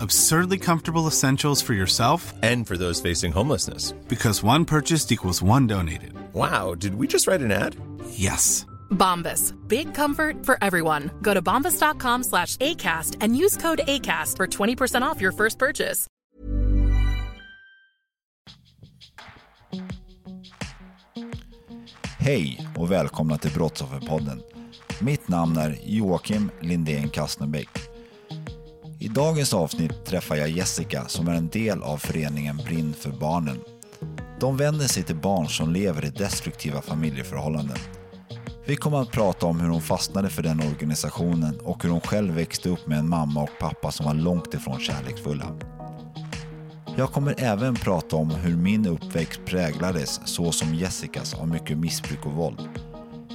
Absurdly comfortable essentials for yourself And for those facing homelessness. because one purchased equals one donated. Wow, did we just write an ad? Yes. Bombas. Big comfort for everyone. Go to bombas.com slash ACAST and use code ACAST for 20% off your first purchase. Hej och välkomna till Brottsofferpodden. Mitt namn är Joakim Lindén Kastnerbäck. I dagens avsnitt träffar jag Jessica som är en del av föreningen Brinn för barnen. De vänder sig till barn som lever i destruktiva familjeförhållanden. Vi kommer att prata om hur hon fastnade för den organisationen och hur hon själv växte upp med en mamma och pappa som var långt ifrån kärleksfulla. Jag kommer även prata om hur min uppväxt präglades så som Jessicas av mycket missbruk och våld.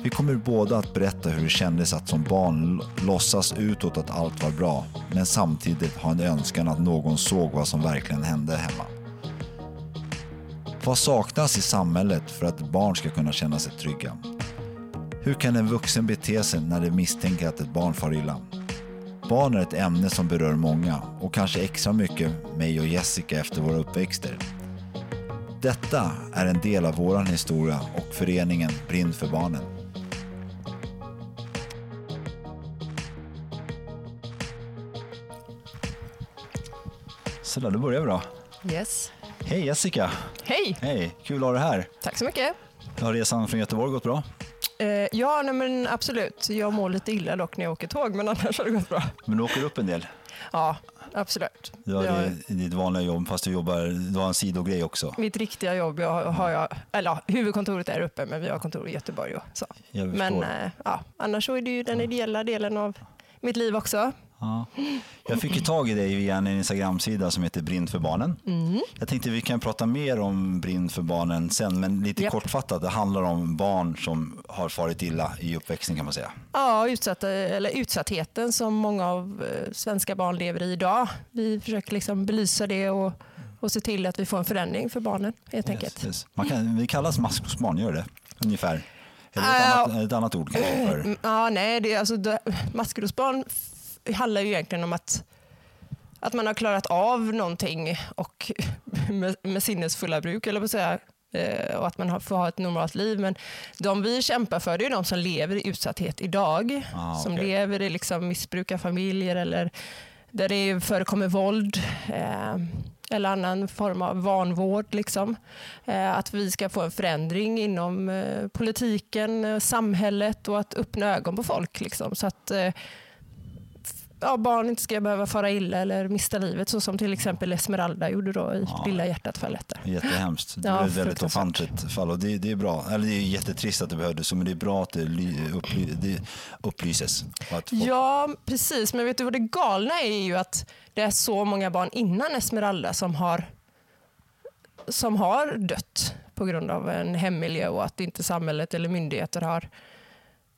Vi kommer båda att berätta hur det kändes att som barn låtsas utåt att allt var bra men samtidigt ha en önskan att någon såg vad som verkligen hände hemma. Vad saknas i samhället för att barn ska kunna känna sig trygga? Hur kan en vuxen bete sig när de misstänker att ett barn far illa? Barn är ett ämne som berör många och kanske extra mycket mig och Jessica efter våra uppväxter. Detta är en del av vår historia och föreningen Brinn för barnen. Så där, då börjar vi då. Yes. Hej Jessica! Hej! Hej, kul att ha dig här. Tack så mycket. Har resan från Göteborg gått bra? Eh, ja, nej, men absolut. Jag mår lite illa dock när jag åker tåg, men annars har det gått bra. Men du åker upp en del. Ja, absolut. Du har Jag- ditt vanliga jobb fast du jobbar, du har en sidogrej också. Mitt riktiga jobb jag har jag, eller ja, huvudkontoret är uppe, men vi har kontor i Göteborg. Och så. Men eh, ja, annars så är det ju den ideella delen av mitt liv också. Ja. Jag fick ju tag i dig via en Instagram-sida som heter Brinn för barnen. Mm. Jag tänkte vi kan prata mer om Brinn för barnen sen, men lite Japp. kortfattat, det handlar om barn som har farit illa i uppväxten kan man säga. Ja, utsatta, eller utsattheten som många av eh, svenska barn lever i idag. Vi försöker liksom belysa det och, och se till att vi får en förändring för barnen helt enkelt. Yes. Man kan, vi kallas maskrosbarn, gör det? Ungefär. Eller ett, Ja. annat, ett annat ord kanske för... Mm, Ja, nej, det, är alltså, maskrosbarn handlar ju egentligen om att, att man har klarat av någonting och med, med sinnesfulla bruk, eller på att säga, eh, och att man får ha ett normalt liv. Men de vi kämpar för det är de som lever i utsatthet idag. Ah, Som lever i liksom missbrukarfamiljer eller där det förekommer våld. Eh, eller annan form av vanvård. Liksom. Eh, att vi ska få en förändring inom eh, politiken, eh, samhället och att öppna ögon på folk. Liksom, så att eh, ja, barn inte ska behöva fara illa eller mista livet så som till exempel Esmeralda gjorde då i Ja. Lilla hjärtat-fallet. Jättehemskt. Det Ja, är ett väldigt ofantligt fall och det, det är bra. Eller det är jättetrist att det behövdes men det är bra att det, ly, upply, det upplyses. Att folk, Ja, precis. Men vet du vad det galna är ju att det är så många barn innan Esmeralda som har, som har dött på grund av en hemmiljö och att inte samhället eller myndigheter har,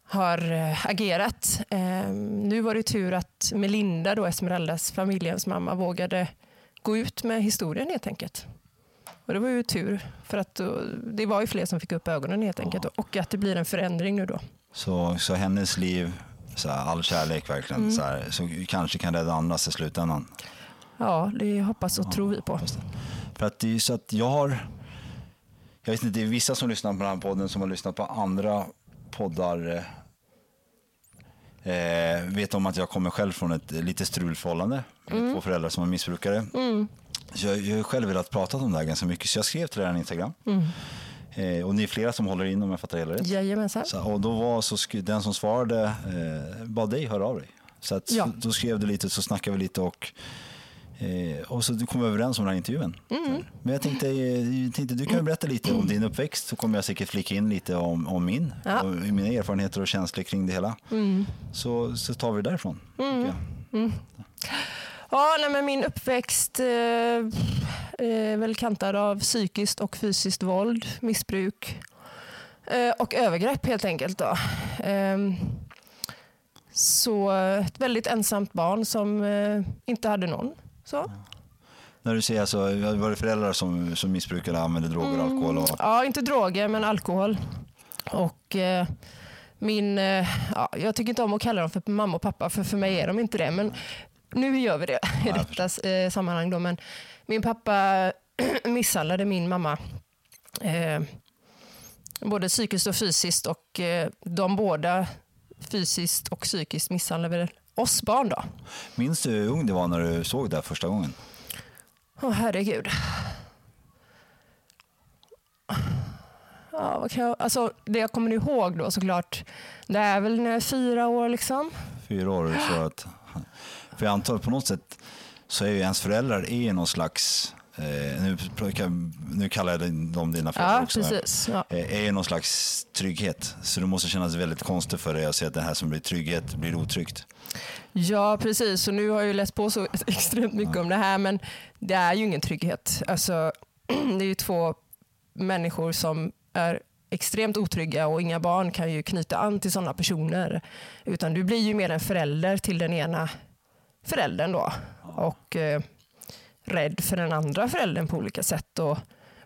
har eh, agerat. Eh, nu var det tur att Melinda, då Esmeraldas familjens mamma, vågade gå ut med historien helt enkelt. Och det var ju tur, för att då, det var ju fler som fick upp ögonen helt enkelt. Och att det blir en förändring nu då. så, så hennes liv, så här, all kärlek verkligen, Mm. så, här, så kanske kan rädda andras i slutändan. Ja, det hoppas och tror vi på. För att det är så att jag har, jag vet inte, det är vissa som lyssnar på den här podden som har lyssnat på andra poddar. Eh, vet om att jag kommer själv från ett lite strulförhållande med två föräldrar som är missbrukare. Så jag, jag har själv velat prata om det här ganska mycket så jag skrev till er på Instagram. Eh, och ni är flera som håller in om jag fattar hela rätt. Jajamensan. Så, och då var så den som svarade eh, bad dig höra av dig. Så att, Ja. då skrev du lite, så snackade vi lite och, eh, och så kom vi överens om den här intervjun. Mm. Men jag tänkte, eh, jag tänkte, du kan berätta lite om din uppväxt så kommer jag säkert flika in lite om, om min Ja. och mina erfarenheter och känslor kring det hela. Mm. Så, så tar vi det därifrån. tycker jag. Ja, nej, men min uppväxt eh, är väl kantad av psykiskt och fysiskt våld, missbruk eh, och övergrepp helt enkelt. Då. Ehm, så eh, ett väldigt ensamt barn som eh, inte hade någon. Så. När du säger alltså, var det föräldrar som, som missbrukade, använde droger, alkohol? Och, Ja, inte droger men alkohol. Och eh, min, eh, ja, jag tycker inte om att kalla dem för mamma och pappa för för mig är de inte det. Men nu gör vi det i jag detta eh, sammanhang. Då. Men min pappa misshandlade min mamma. Eh, både psykiskt och fysiskt och eh, de båda fysiskt och psykiskt misshandlade oss barn då. minns du hur ung du var när du såg det första gången? Åh herregud. Ja, vad kan jag, alltså, det jag kommer ihåg då såklart, det är väl när jag är fyra år liksom. Fyra år. Så att, för jag antar på något sätt så är ju ens föräldrar är någon slags, eh, nu, nu kallar jag dem dina föräldrar Ja, också. precis. Ja. eh, är någon slags trygghet. Så det måste kännas väldigt konstigt för dig att se att det här som blir trygghet blir otryggt. Ja, precis. Och nu har jag ju läst på så extremt mycket om det här, men det är ju ingen trygghet. Alltså, det är ju två människor som är extremt otrygga och inga barn kan ju knyta an till sådana personer. Utan du blir ju mer en förälder till den ena föräldern då. Och eh, rädd för den andra föräldern på olika sätt. Och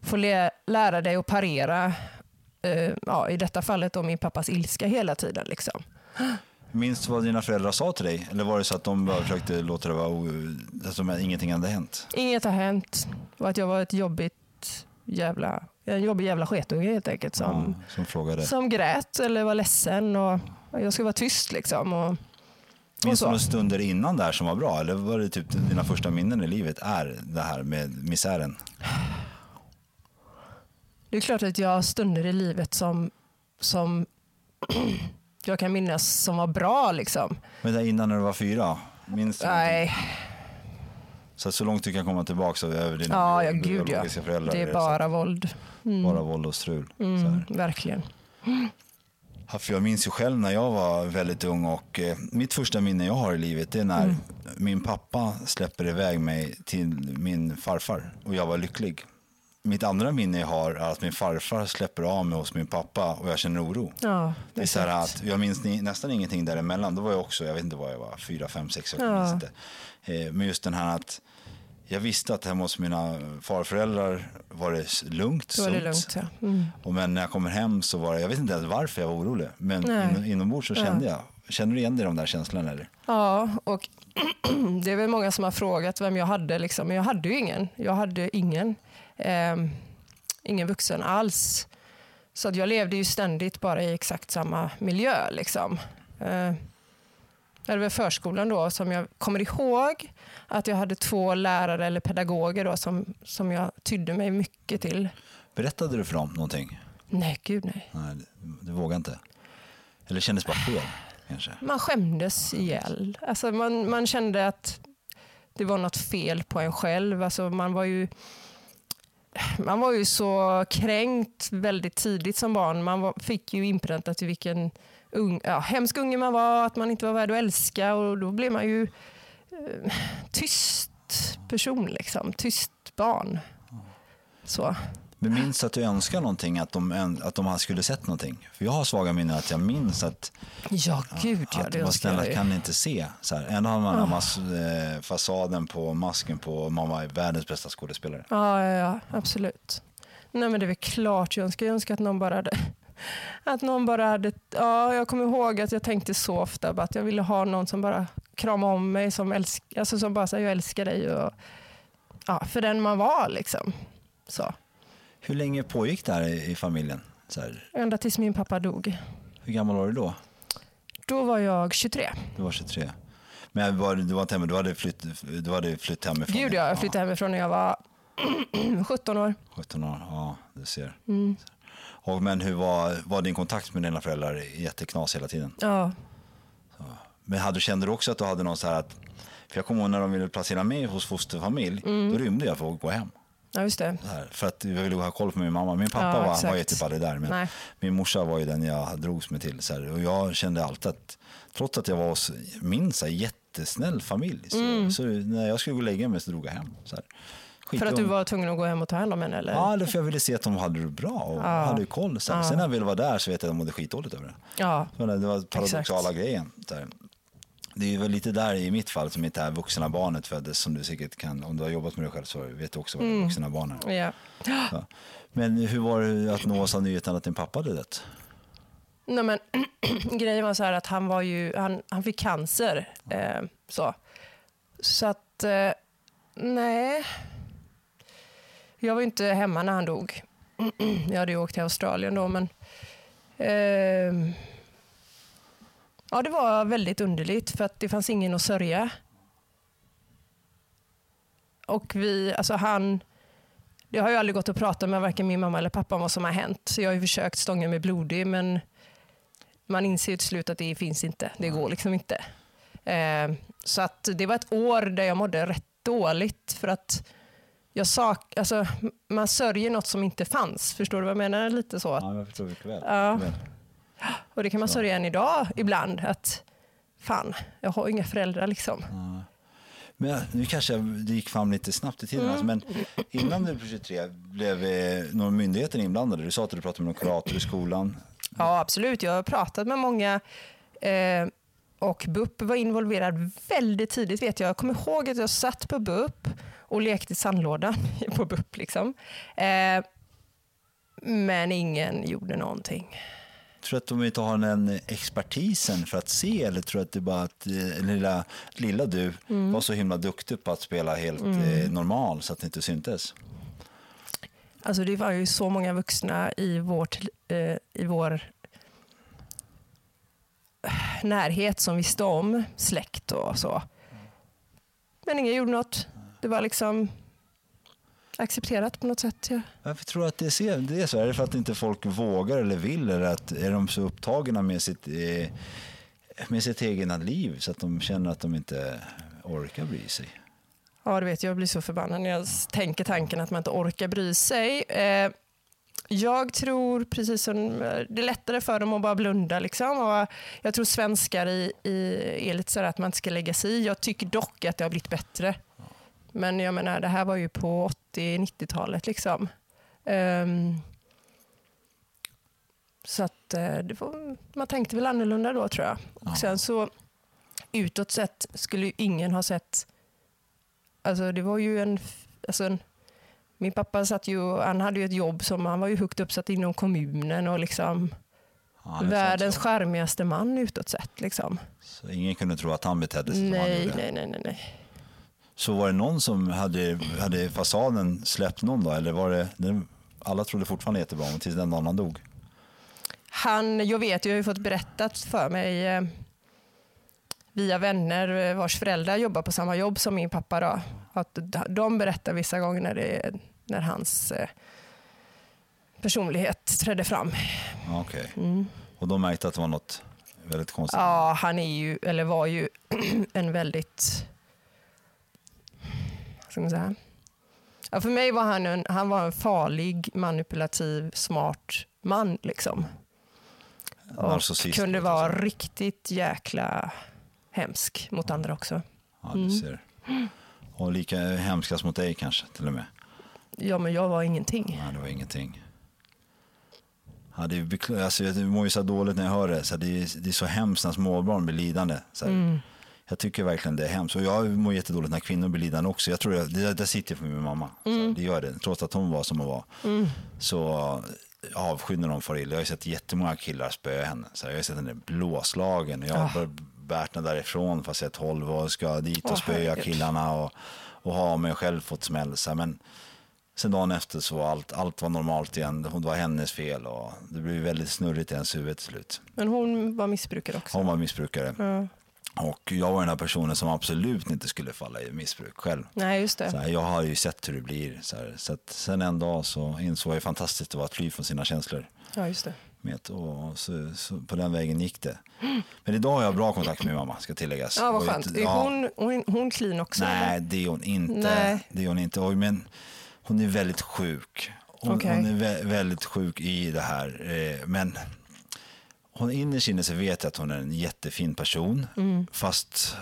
får lä- lära dig att parera, eh, ja, i detta fallet då min pappas ilska hela tiden. Liksom. Minns du vad dina föräldrar sa till dig? Eller var det så att de bara försökte låta det vara, o- alltså, ingenting hade hänt? Inget har hänt och att jag var ett jobbigt jävla, en jobbig jävla sketunge helt enkelt. Som, Ja, som frågade. som grät eller var ledsen och jag skulle vara tyst. Liksom, och, Minns du några stunder innan där som var bra? Eller var det typ dina första minnen i livet är det här med misären? Det är klart att jag har stunder i livet som, som jag kan minnas som var bra. Liksom. Men där innan när du var fyra? Minns du någonting? Nej, Så, så långt du kan komma tillbaka så över dina ja, ja, gud ja. föräldrar? Det är så bara att- våld. Mm. bara våld och strul. Så Mm, verkligen. För jag minns ju själv när jag var väldigt ung och eh, mitt första minne jag har i livet det är när Mm. min pappa släpper iväg mig till min farfar och jag var lycklig. Mitt andra minne jag har är att min farfar släpper av mig hos min pappa och jag känner oro. Ja, Det är så att jag minns nästan ingenting däremellan. Då var jag också, jag vet inte vad jag var, fyra, fem, sex, minns Ja. inte. Eh, Men just den här att jag visste att hemma hos mina farföräldrar var det lugnt, är det lugnt. Ja. Mm. Och men när jag kommer hem så var det, jag vet inte ens varför jag var orolig, men in, inombords så kände jag. Känner du igen dig i de där känslorna eller? Ja, och det är väl många som har frågat vem jag hade. Liksom. Men jag hade ju ingen. Jag hade ingen. Ehm, ingen vuxen alls. Så att jag levde ju ständigt bara i exakt samma miljö. Liksom. Ehm, det var förskolan då som jag kommer ihåg att jag hade två lärare eller pedagoger då som, som jag tydde mig mycket till. Berättade du för dem någonting? Nej, gud nej. Nej, du, du vågade inte? Eller kändes bara fel kanske? Man skämdes ihjäl. Alltså man, man kände att det var något fel på en själv. Alltså man, var ju, man var ju så kränkt väldigt tidigt som barn. Man var, fick ju inpräntat vilken ung, ja, hemsk unge man var, att man inte var värd att älska. Och då blev man ju eh, tyst person, liksom. tyst barn. Så. Men minns att du önskade någonting, att de, att de skulle sett någonting? För jag har svaga minnen att jag minns att, Ja, gud ja. att Det de var önskar snälla, kan inte se? Så här, ändå har man mas, eh, fasaden på masken på mamma är världens bästa skådespelare. Ja, ja, ja, absolut. Nej, men det är väl klart jag önskar. Jag önskar att någon bara hade... Att någon bara hade... Ja, jag kommer ihåg att jag tänkte så ofta att jag ville ha någon som bara kramade om mig, som, älsk, alltså som bara sa jag älskar dig. Och, ja, för den man var liksom. Så. Hur länge pågick det här i, i familjen? Så här, Ända tills min pappa dog. hur gammal var du då? Då var jag 23. Du var 23. Men var, du var inte hemma, du hade flytt, du hade flytt hemifrån? Gud ja, jag flyttade hemifrån när jag var 17 år. 17 år, ja du ser. Mm. Och, men hur var, var din kontakt med dina föräldrar jätteknas hela tiden? Ja, Men hade, kände du också att du hade någon så här att, för jag kommer ihåg när de ville placera mig hos fosterfamilj, Mm. då rymde jag för att gå hem. Ja, just det. För att jag ville ha koll på min mamma. Min pappa Ja, var, var ju typ aldrig där, men Nej. min morsa var ju den jag drogs mig till. Så här, och jag kände alltid att, trots att jag var hos min så här, jättesnäll familj, så, så när jag skulle gå och lägga mig så drog jag hem. Så här. Mm. För att du var tvungen att gå hem och ta hand om henne? Eller? Ja, eller för jag ville se att de hade det bra och hade koll. Så här. Sen när jag väl var där så vet jag att de mådde skitdåligt över det. Ja. Det var paradoxala Exakt. grejen. Så. Det är väl lite där i mitt fall som inte är vuxna barnet föddes som du säkert kan, om du har jobbat med det själv så vet du också vad Mm. vuxna barnen är. ja. Men hur var det att nås av nyheten att din pappa hade dött? Nej, men, grejen var så här att han, var ju, han, han fick cancer. Eh, så. så att, eh, nej. Jag var inte hemma när han dog. Jag hade ju åkt till Australien då, men... ehm, ja, det var väldigt underligt för att det fanns ingen att sörja. Och vi, alltså han... Det har ju aldrig gått att prata med varken min mamma eller pappa om vad som har hänt. Så jag har ju försökt stånga mig blodig, men man inser ju till slut att det finns inte. Det går liksom inte. Eh, så att det var ett år där jag mådde rätt dåligt för att jag sak, alltså, man sörjer något som inte fanns. Förstår du vad jag menar? Lite så. Ja, jag förstår mycket väl. Ja. Och det kan man sörja än idag ibland. Att fan, jag har inga föräldrar liksom. Men nu kanske jag- det gick fram lite snabbt i tiden, Mm. alltså, men innan du blev 23 blev eh, några myndigheter inblandade. Du sa att du pratade med någon kurator i skolan. Ja, absolut. Jag har pratat med många eh, och BUP var involverad väldigt tidigt. vet Jag Jag kommer ihåg att jag satt på BUP och lekte i sandlådan på BUP. Liksom. Eh, men ingen gjorde någonting. Tror du att de inte har den expertisen för att se eller tror att det bara att eh, lilla, lilla du Mm. var så himla duktig på att spela helt eh, normal så att det inte syntes? Alltså det var ju så många vuxna i, vårt, eh, i vår närhet som visste om släkt och så. Men ingen gjorde något. Det var liksom accepterat på något sätt. Ja. Varför tror du att det är, det är så? Är det för att inte folk vågar eller vill? Eller att är de så upptagna med sitt, eh, med sitt egna liv så att de känner att de inte orkar bry sig? Ja, du vet, jag blir så förbannad när jag tänker tanken att man inte orkar bry sig. Eh, jag tror, precis som eh, det är lättare för dem att bara blunda. Liksom. Och jag tror svenskar i, i, är lite så här att man inte ska lägga sig i. Jag tycker dock att det har blivit bättre. Men jag menar, det här var ju på 80-90-talet. Liksom. Ehm, så att eh, var, man tänkte väl annorlunda då tror jag. Och sen så utåt sett skulle ju ingen ha sett Alltså det var ju en, alltså en min pappa satt ju, han hade ju ett jobb som, han var ju högt uppsatt inom kommunen och liksom Ja, världens charmigaste man utåt sett. Liksom. så. ingen kunde tro att han betedde sig som han Nej, gjorde. nej, nej, nej, nej. Så var det någon som hade, hade fasaden släppt någon då? Eller var det, alla trodde fortfarande jättebra om tills den dagen han dog? Han, jag vet, jag har ju fått berättat för mig eh, via vänner eh, vars föräldrar jobbar på samma jobb som min pappa. Då, att de berättar vissa gånger när, det, när hans eh, personlighet trädde fram. Okej. Och de märkte att det var något väldigt konstigt? Mm. Ja, han är ju, eller var ju en väldigt... Ska man säga? Ja, för mig var han en, han var en farlig, manipulativ, smart man. Liksom. Och Narcissist, kunde vara riktigt jäkla hemsk mot andra också. Ja, du ser. Och lika hemskast mot dig kanske till och med? Ja, men jag var ingenting. Nej, det var ingenting. Ja, det, är alltså, jag mår ju så dåligt när jag hör det. Så det, är, det är så hemskt när småbarn blir lidande. Så här. Jag tycker verkligen det är hemskt. Och jag mår jättedåligt när kvinnor blir lidande också. Jag tror jag, det, det sitter för min mamma. Här, det gör det. Trots att hon var som hon var. Så avskyr när de får illa. Jag har sett jättemånga killar spöa henne. Så jag har sett henne blåslagen. Jag har oh. bärt henne därifrån fast jag är 12 och ska dit och Åh, spöa killarna. Och, och har mig själv fått smäll. Men sen dagen efter så var allt, allt var normalt igen. Det var hennes fel och det blev väldigt snurrigt i ens huvud till slut. Men hon var missbrukare också. Hon var missbrukare. Ja. Och jag var den här personen som absolut inte skulle falla i missbruk själv. Nej, just Så det. här, jag har ju sett hur det blir. Så, här, så sen en dag så insåg jag hur fantastiskt det var att fly från sina känslor. Ja, just det. Vet, och så, så på den vägen gick det. Men idag har jag bra kontakt med min mamma, ska tilläggas. Ja, vad skönt. Är hon, hon, hon clean också? Nej, eller? det är hon inte. Nej. Det är hon inte. Oj, men hon är väldigt sjuk. Hon, Okej. hon är vä- väldigt sjuk i det här. Eh, men hon innerst inne så vet jag att hon är en jättefin person. Mm. Fast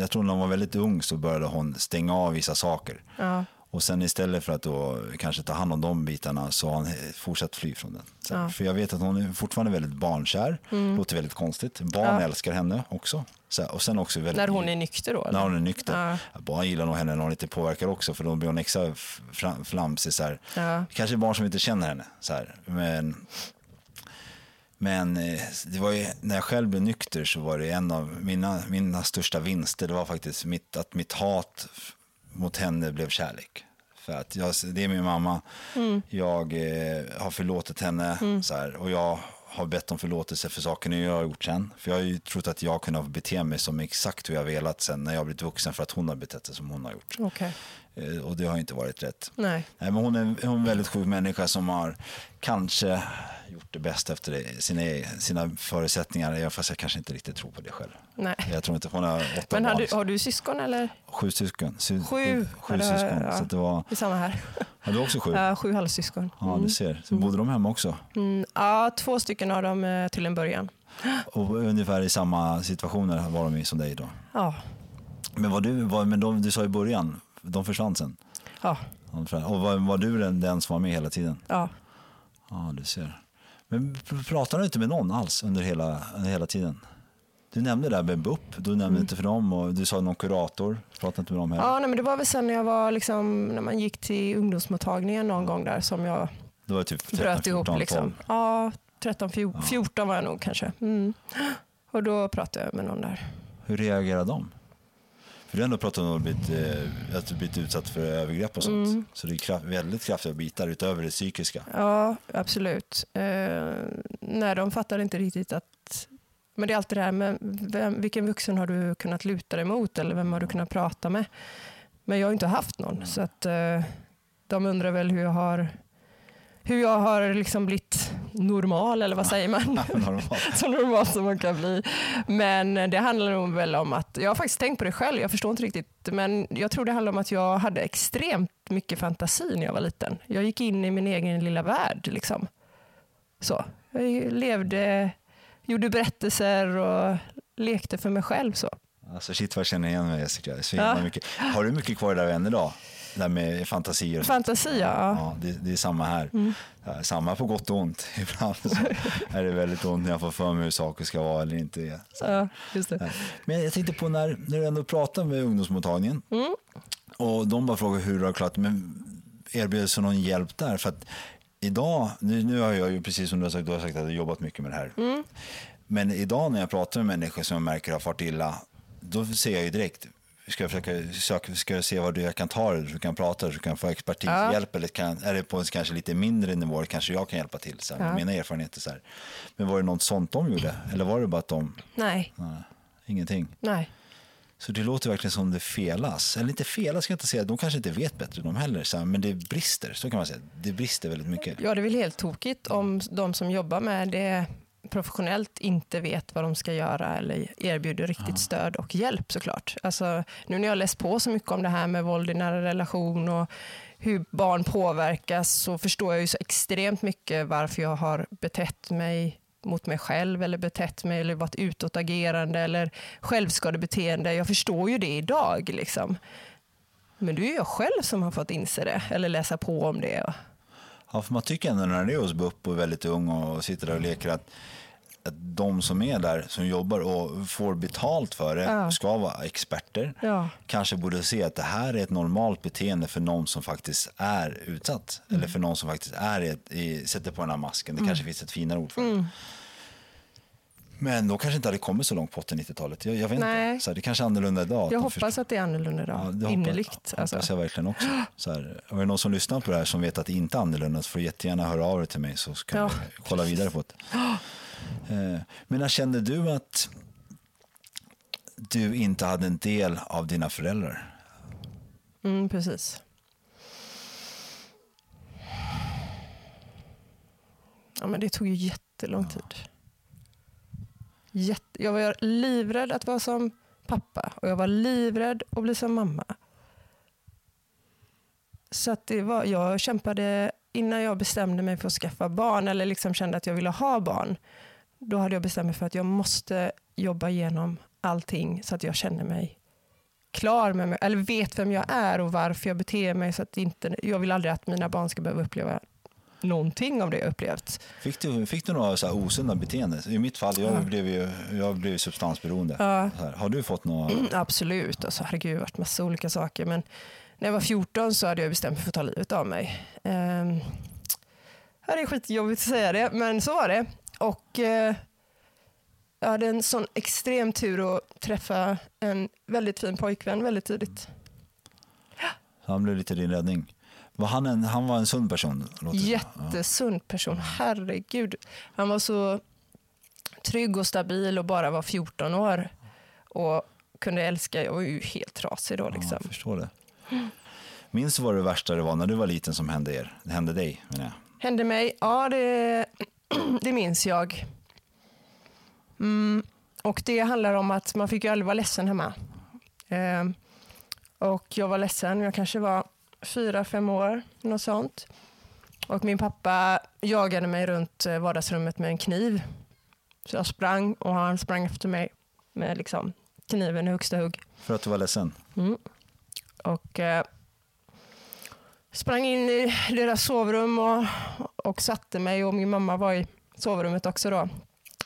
jag tror när hon var väldigt ung så började hon stänga av vissa saker. Ja. Och sen istället för att då kanske ta hand om de bitarna så har hon fortsatt fly från den. Ja. Mm. För jag vet att hon är fortfarande väldigt barnkär. Låter väldigt konstigt. Barn Ja. älskar henne också. Så, och sen också väldigt När hon är nykter då? Eller? när hon är nykter. Ja. Barn gillar nog henne när hon är lite påverkad också för då blir hon extra flamsig. Så här. Kanske barn som inte känner henne. Så här. Men, men eh, det var ju, när jag själv blev nykter så var det en av mina, mina största vinster. Det var faktiskt mitt, att mitt hat mot henne blev kärlek. För att jag, det är min mamma. Jag eh, har förlåtit henne så här, och jag har bett om förlåtelse för saker jag har gjort sen. För jag har ju trott att jag kunde bete mig som exakt hur jag velat sen när jag blivit vuxen för att hon har betett sig som hon har gjort. Okej. Eh, Och det har inte varit rätt. Nej. Nej, men hon är hon är en väldigt sjuk människa som har kanske gjort det bäst efter sina, sina förutsättningar. Jag- Fast jag kanske inte riktigt tror på det själv. Nej. Jag tror inte, hon har åtta Men har barn. du, har du syskon eller? Sju syskon. Sy, Sju? Sju Ja, syskon. ja. Så det var, Det är samma här. ja, du har också sju? Ja, sju halvsyskon. Ja, du ser. Så bodde de hemma också? Mm, ja, två stycken av dem eh, till en början. Och ungefär i samma situationer var de i som dig då? Ja. Men, var du, var, men de, du sa i början, de försvann sen? Ja. Och var, var du den, den som var med hela tiden? ja. Ja, du ser. Men pr- pratade du inte med någon alls under hela, under hela tiden? Du nämnde det där med BUP, du nämnde inte för dem och du sa någon kurator, pratade inte med dem heller. Ja, nej, men det var väl sen när jag var liksom, när man gick till ungdomsmottagningen någon gång där som jag Då var det typ 13, bröt 14, ihop. 12. Liksom. Ja, 13, 14, 14 var jag nog kanske. Mm. Och då pratade jag med någon där. Hur reagerade de? För du har ändå pratat om att du blivit, eh, att du blivit utsatt för övergrepp och sånt. Mm. Så det är kraft, väldigt kraftiga bitar utöver det psykiska. Ja, absolut. Eh, nej, de fattade inte riktigt att... Men det är alltid det här med vem, vilken vuxen har du kunnat luta dig mot eller vem har du kunnat prata med? Men jag har inte haft någon, så att eh, de undrar väl hur jag har hur jag har liksom blivit normal, eller vad säger man? Normalt. så normal som man kan bli. Men det handlar nog väl om att, jag har faktiskt tänkt på det själv, jag förstår inte riktigt, men jag tror det handlar om att jag hade extremt mycket fantasi när jag var liten. Jag gick in i min egen lilla värld. Liksom. Så. Jag levde, gjorde berättelser och lekte för mig själv. så. Alltså shit vad jag känner igen mig Jessica. Så Ja. mycket. Har du mycket kvar där än idag? Det där med fantasier. och sånt? Fantasi, ja. Mm. Ja, det, det är samma här. Ja, Samma på gott och ont. Ibland är det väldigt ont när jag får för mig hur saker ska vara eller inte. Så. ja just det. Men jag tänkte på när, när du ändå pratar med ungdomsmottagningen Mm. och de bara frågar hur du har klarat men erbjöds någon hjälp där? För att idag, nu, nu har jag ju precis som du har sagt, du har sagt att du har jobbat mycket med det här. Mm. Men idag när jag pratar med människor som jag märker har fart illa, då ser jag ju direkt Ska jag försöka söka, ska jag se vad du jag kan ta så du kan prata, så du kan få expertishjälp eller kan, är det på en kanske lite mindre nivå, kanske jag kan hjälpa till, så här, Ja. mina erfarenheter. Så här. Men var det något sånt de gjorde? Eller var det bara att de, Nej, nej, ingenting? nej. Så det låter verkligen som det felas. Eller inte felas ska jag inte säga, de kanske inte vet bättre de heller. Så här, men det brister, så kan man säga. Det brister väldigt mycket. Ja, det är väl helt tokigt om de som jobbar med det professionellt inte vet vad de ska göra eller erbjuder riktigt stöd och hjälp såklart. Alltså, nu när jag läst på så mycket om det här med våld i nära relation och hur barn påverkas så förstår jag ju så extremt mycket varför jag har betett mig mot mig själv eller betett mig eller varit utåtagerande eller självskadebeteende. Jag förstår ju det idag. Liksom. Men det är jag själv som har fått inse det eller läsa på om det. Ja, för man tycker ändå när det är hos BUP och är väldigt ung och sitter där och leker att, att de som är där, som jobbar och får betalt för det, Ja. ska vara experter. Ja. Kanske borde se att det här är ett normalt beteende för någon som faktiskt är utsatt. Eller Mm. för någon som faktiskt är i, i, sätter på den här masken. Det kanske finns ett finare ord för det. Mm. Men då kanske inte hade kommit så långt på 80-90-talet. Jag, jag vet Nej. inte. Så här, det kanske är annorlunda idag. Jag hoppas förstår- att det är annorlunda idag. Ja, det hoppas- Innerligt. hoppas Alltså. jag verkligen också. Så här, är det någon som lyssnar på det här som vet att det inte är annorlunda så får du jättegärna höra av dig till mig så kan Ja, vi kolla vidare på det. Eh, Men när kände du att du inte hade en del av dina föräldrar? Mm, precis. Ja, men det tog ju jätte jättelång tid. Jätte, jag var livrädd att vara som pappa och jag var livrädd att bli som mamma. Så att det var, jag kämpade innan jag bestämde mig för att skaffa barn eller liksom kände att jag ville ha barn. Då hade jag bestämt mig för att jag måste jobba igenom allting så att jag känner mig klar med mig, eller vet vem jag är och varför jag beter mig. Så att inte, jag vill aldrig att mina barn ska behöva uppleva någonting av det jag upplevt. Fick du, fick du några så här osunda beteenden? I mitt fall, jag Ja. blev ju jag blev substansberoende. Ja. Har du fått några? Absolut, alltså, herregud, det har varit massa olika saker. Men när jag var 14 så hade jag bestämt mig för att ta livet av mig. Um, det är skitjobbigt att säga det, men så var det. Och eh, jag hade en sån extrem tur att träffa en väldigt fin pojkvän väldigt tidigt. Han blev lite din räddning. Var han, en, han var en sund person? låter. Ja. Jättesund person, herregud. Han var så trygg och stabil och bara var 14 år. Och kunde älska, jag var ju helt trasig då Ja, liksom. jag förstår det. Minns du vad det värsta det var när du var liten som hände er? Det hände dig menar jag. Hände mig? Ja, det, det minns jag. Mm, och det handlar om att man fick ju aldrig vara ledsen hemma. Eh, och jag var ledsen, jag kanske var fyra, fem år, något sånt. Och min pappa jagade mig runt eh, vardagsrummet med en kniv. Så jag sprang och han sprang efter mig med liksom kniven i högsta hugg. För att du var ledsen? Och eh, sprang in i deras sovrum och, och satte mig och min mamma var i sovrummet också då.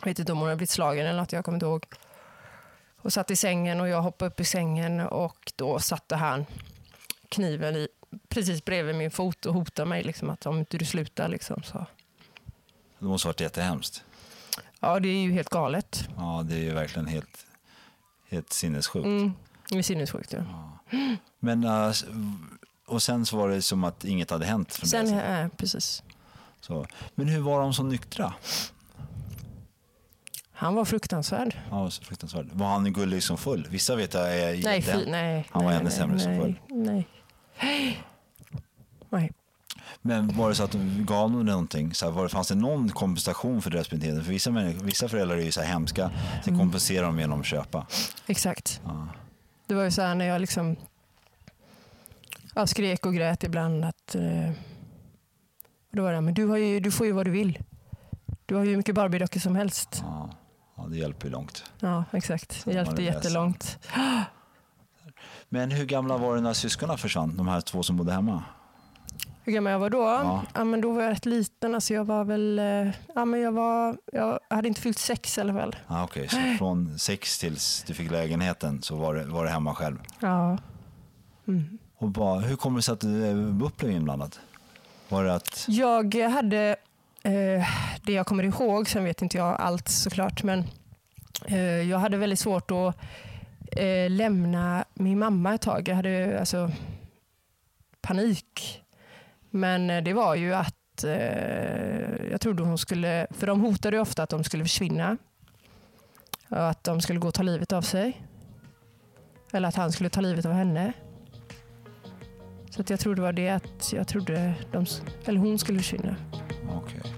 Jag vet inte om hon hade blivit slagen eller något, jag kommer inte ihåg. Och satt i sängen och jag hoppade upp i sängen och då satte han kniven i, precis bredvid min fot och hotade mig liksom att om inte du slutar liksom så. Det måste ha varit jättehemskt. Ja, det är ju helt galet. Ja, det är ju verkligen helt, helt sinnessjukt. Mm, det är sinnessjukt. Ja. Men, äh, och sen så var det som att inget hade hänt. Från Sen, det. äh, precis. Så. Men hur var de som nyktra? Han var fruktansvärd. Ja, så fruktansvärt. Var han gullig som full? Vissa vet jag är Nej, jätte- nej. Han var nej, ännu nej, sämre som nej, full. Nej. Nej. Men var det så att de gav dem någonting? Så här, var det, fanns det någon kompensation för deras beteende? För vissa, vissa föräldrar är ju så här hemska, sen Mm. kompenserar de genom att köpa. Exakt. Ja. Det var ju så här när jag liksom ja, skrek och grät ibland att eh, då var det, men du, har ju, du får ju vad du vill. Du har ju hur mycket Barbie-dockor som helst. Ja, ja, det hjälper ju långt. Ja, exakt. Det hjälpte är ledsen. Men hur gamla var du när syskonen försvann? De här två som bodde hemma? Hur gammal jag var då? Ja. Ja. men då var jag rätt liten. Alltså jag var väl, eh, ja, men jag, var, jag hade inte fyllt sex i alla fall. Ah, Okej, så från sex tills du fick lägenheten så var det, var det hemma själv? Ja. Och bara, hur kommer det sig att du BUP blev inblandad? Var det att... Jag hade eh, det jag kommer ihåg, sen vet inte jag allt såklart, men eh, jag hade väldigt svårt att eh, lämna min mamma ett tag. Jag hade alltså panik. Men eh, det var ju att eh, jag trodde hon skulle, för de hotade ju ofta att de skulle försvinna. Och att de skulle gå och ta livet av sig. Eller att han skulle ta livet av henne. Så att jag trodde det var det att jag trodde de, eller hon skulle försvinna. Okay.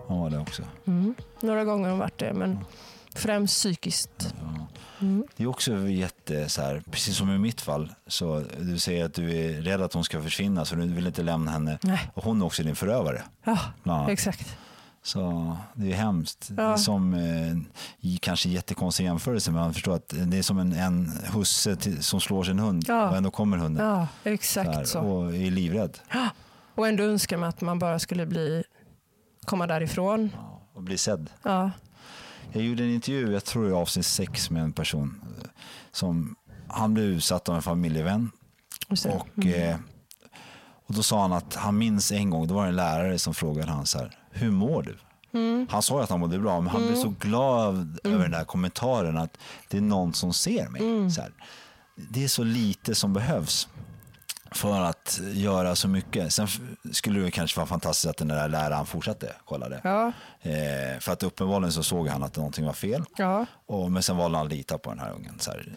Hon var det också. Några gånger har hon varit det, men främst psykiskt. Det är också jätte, så här, precis som i mitt fall, så du säger att du är rädd att hon ska försvinna så du vill inte lämna henne. Nej. Och hon är också din förövare. Ja, exakt. Så det är hemskt. Det är Ja. som, eh, kanske jättekonstig jämförelse, men man förstår att det är som en, en husse till, som slår sin hund Ja. och ändå kommer hunden. Ja, så exakt här, så. Och är livrädd Och ändå önskar man att man bara skulle bli, komma därifrån. och blir sedd. Ja. Jag gjorde en intervju, jag tror i avsnitt sex med en person eh, som han blev utsatt av en familjevän det. och, eh, och då sa han att han minns en gång, då var det en lärare som frågade han så här, hur mår du? Han sa ju att han mådde bra, men han blev så glad över den där kommentaren att det är någon som ser mig. Så här. Det är så lite som behövs för att göra så mycket. Sen skulle det kanske vara fantastiskt att den där läraren fortsatte kolla det. Ja, Eh, för att uppenbarligen så såg han att någonting var fel. ja, Och, men sen valde han att lita på den här ungen. Så här,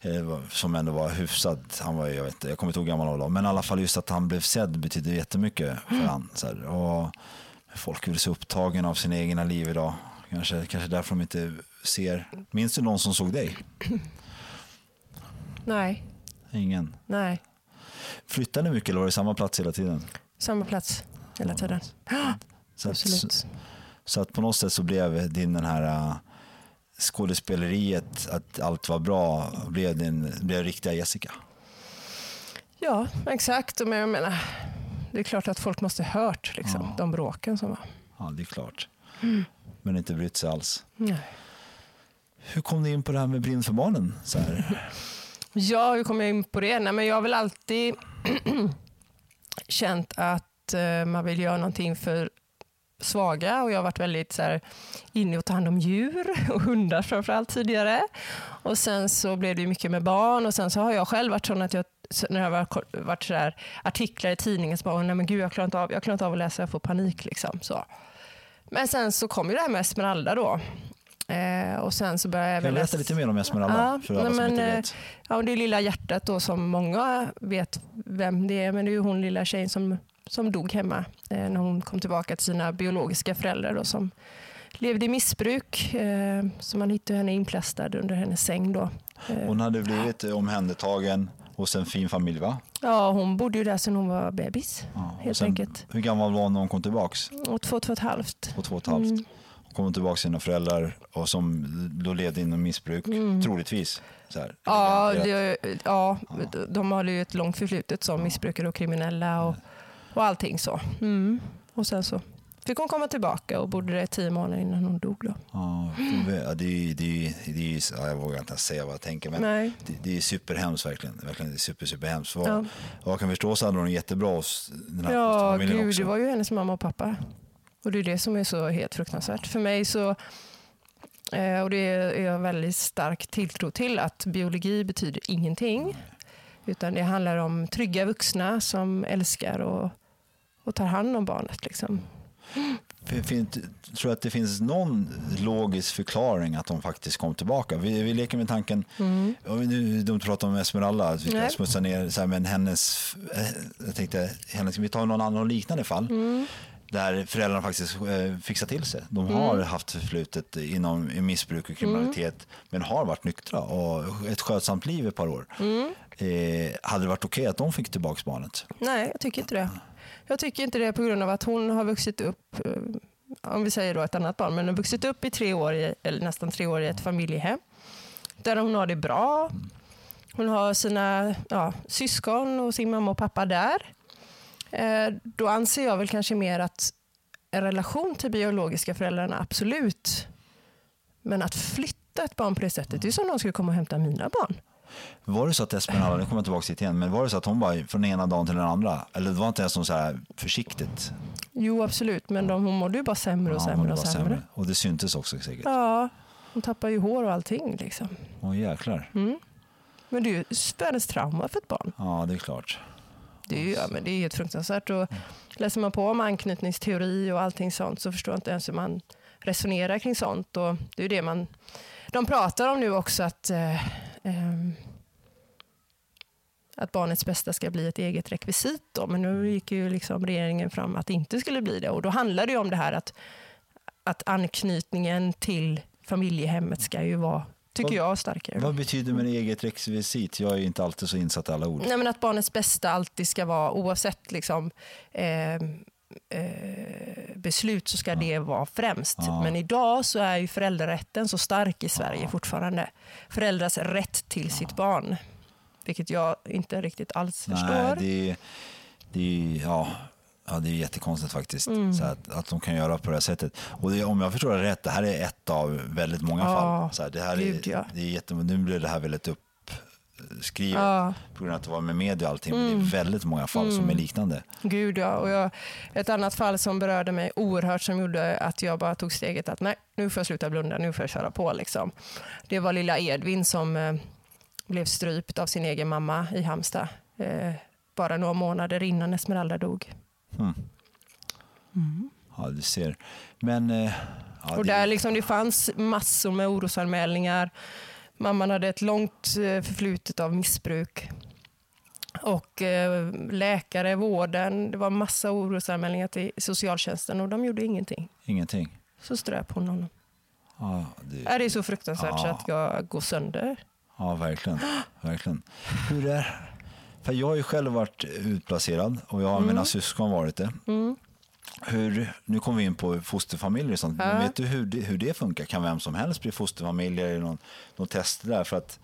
eh, som ändå var hyfsad. Han var, jag, vet, inte, jag kommer inte ihåg gammal han var. Men i alla fall just att han blev sedd betyder jättemycket för han. Så här, och folk är väl så upptagen av sina egna liv idag. Kanske, kanske därför de inte ser. Minns du någon som såg dig? nej, Ingen. nej. Flyttade ni mycket eller var det samma plats hela tiden? Samma plats hela tiden. Så att, Absolut. så att på något sätt så blev din den här äh, skådespeleriet, att allt var bra, blev, din, blev riktiga Jessica. Ja, exakt. Men jag menar, det är klart att folk måste ha hört liksom, de bråken som var. Ja, det är klart. Men inte brytt sig alls. Nej. Hur kom du in på det här med Brinn för barnen? Så här? Ja, hur kom jag in på det? Nej, men jag har väl alltid känt att eh, man vill göra någonting för svaga och jag har varit väldigt så här, inne och ta hand om djur och hundar framförallt tidigare. Och sen så blev det mycket med barn och sen så har jag själv varit sån att jag när det har varit, så här, artiklar i tidningen så bara, nej men gud jag klarar inte av, jag klarar inte av att läsa, jag får panik liksom. Så. Men sen så kom ju det här med Esmeralda då. Eh, och sen så började jag Kan jag berätta lite mer om Esmeralda? Ja, nej, men, eh. Ja, det är Lilla hjärtat då som många vet vem det är. Men det är ju hon lilla tjejen som, som dog hemma eh, när hon kom tillbaka till sina biologiska föräldrar då, som levde i missbruk. Eh, så man hittade henne inplastad under hennes säng då. Eh, Hon hade blivit omhändertagen hos en fin familj va? ja, hon bodde ju där sedan hon var bebis. Ja, och helt sen, enkelt. Hur gammal var hon när hon kom tillbaks? Och två, två och ett halvt. På två och ett halvt. Mm. Hon kom tillbaka till sina föräldrar och som då levde inom missbruk, troligtvis. Så här, Mm. Ja, det, ja, de hade ju ett långt förflutet som missbrukare och kriminella och, och allting så. Mm. Och sen så fick hon komma tillbaka och bodde där tio månader innan hon dog. Då. Ja, ja, det det det ja, jag vågar inte säga vad jag tänker, men Nej. det, det är superhemskt verkligen. verkligen det är super, superhemskt. Vad, Ja. vad jag kan förstå så hade hon jättebra hos den här Ja, gud, också. det var ju hennes mamma och pappa. Och det är det som är så helt fruktansvärt. För mig så, eh, och det är jag väldigt stark tilltro till, att biologi betyder ingenting. Utan det handlar om trygga vuxna som älskar och, och tar hand om barnet. Liksom. Fin- tror att det finns någon logisk förklaring att de faktiskt kom tillbaka? Vi, vi leker med tanken, men nu är det dumt att prata om Esmeralda, att vi ska Mm. Nej. smutsa ner, så här, men hennes, eh, jag tänkte, hennes, vi tar någon annan liknande fall. Mm. Där föräldrarna faktiskt eh, fixar till sig. De har haft förflutet inom missbruk och kriminalitet Mm. men har varit nyktra och ett skötsamt liv ett par år. Mm. Eh, hade det varit okej att de fick tillbaka barnet? Nej, jag tycker inte det. Jag tycker inte det på grund av att hon har vuxit upp, eh, om vi säger då ett annat barn, men hon har vuxit upp i tre år, i, eller nästan tre år i ett familjehem. Där hon har det bra. Hon har sina ja, syskon och sin mamma och pappa där. Eh, då anser jag väl kanske mer att en relation till biologiska föräldrarna, absolut. Men att flytta ett barn på det sättet, det är som om någon skulle komma och hämta mina barn. Var det så att Esmeralda, nu kommer jag tillbaka hit igen, men var det så att hon bara från den ena dagen till den andra? Eller det var inte ens något så här försiktigt? Jo, absolut, men de, hon mådde ju bara sämre och Ja, sämre och sämre. Och det syntes också säkert. Ja, hon tappar ju hår och allting. Liksom. Åh jäklar. Men det är ju världens trauma för ett barn. Ja, det är klart. Det är ju ja, men det är helt fruktansvärt. Och läser man på om anknytningsteori och allting sånt så förstår jag inte ens hur man resonerar kring sånt. Och det är det man, de pratar om nu också att, eh, ehm, att barnets bästa ska bli ett eget rekvisit. Då. Men nu gick ju liksom regeringen fram att det inte skulle bli det. Och då handlar det om det här att, att anknytningen till familjehemmet ska ju vara, tycker Vad- jag, starkare. Vad betyder med eget rekvisit? Jag är inte alltid så insatt i alla ord. Nej, men att barnets bästa alltid ska vara, oavsett liksom, eh, eh, beslut, så ska det vara främst. Men idag så är ju föräldrarätten så stark i Sverige fortfarande. Föräldrars rätt till sitt barn. Vilket jag inte riktigt alls Nej, förstår. det det är, ja, ja, det är jättekonstigt faktiskt. Mm. Så att, att de kan göra på det här sättet. Och det, om jag förstår det rätt, det här är ett av väldigt många Ja, fall. Så här, det här gud, är, ja. det är jätte, nu blir det här väldigt uppskrivet. Mm. på grund av att det var med media och allting. Men det är väldigt många fall som är liknande. Gud ja. Och jag, ett annat fall som berörde mig oerhört som gjorde att jag bara tog steget att nej, nu får jag sluta blunda, nu får jag köra på. Liksom. Det var lilla Edvin som eh, blev strypt av sin egen mamma i Halmstad. Eh, bara några månader innan Esmeralda dog. Ja, du ser. Men... eh, Ja, och det, där liksom, det fanns massor med orosanmälningar. Mamman hade ett långt eh, förflutet av missbruk. Och eh, läkare, vården, det var massa orosanmälningar till socialtjänsten och de gjorde ingenting. Ingenting. Så ströp hon honom. Ja, det, Är det är så fruktansvärt så Ja. att jag går sönder? Ja, verkligen. verkligen. Hur är För jag har ju själv varit utplacerad och jag har Mm. mina syskon varit det. Hur, nu kommer vi in på fosterfamiljer och sånt. Men vet du hur det, hur det funkar? Kan vem som helst bli fosterfamilj? Är det någon, någon test där? För att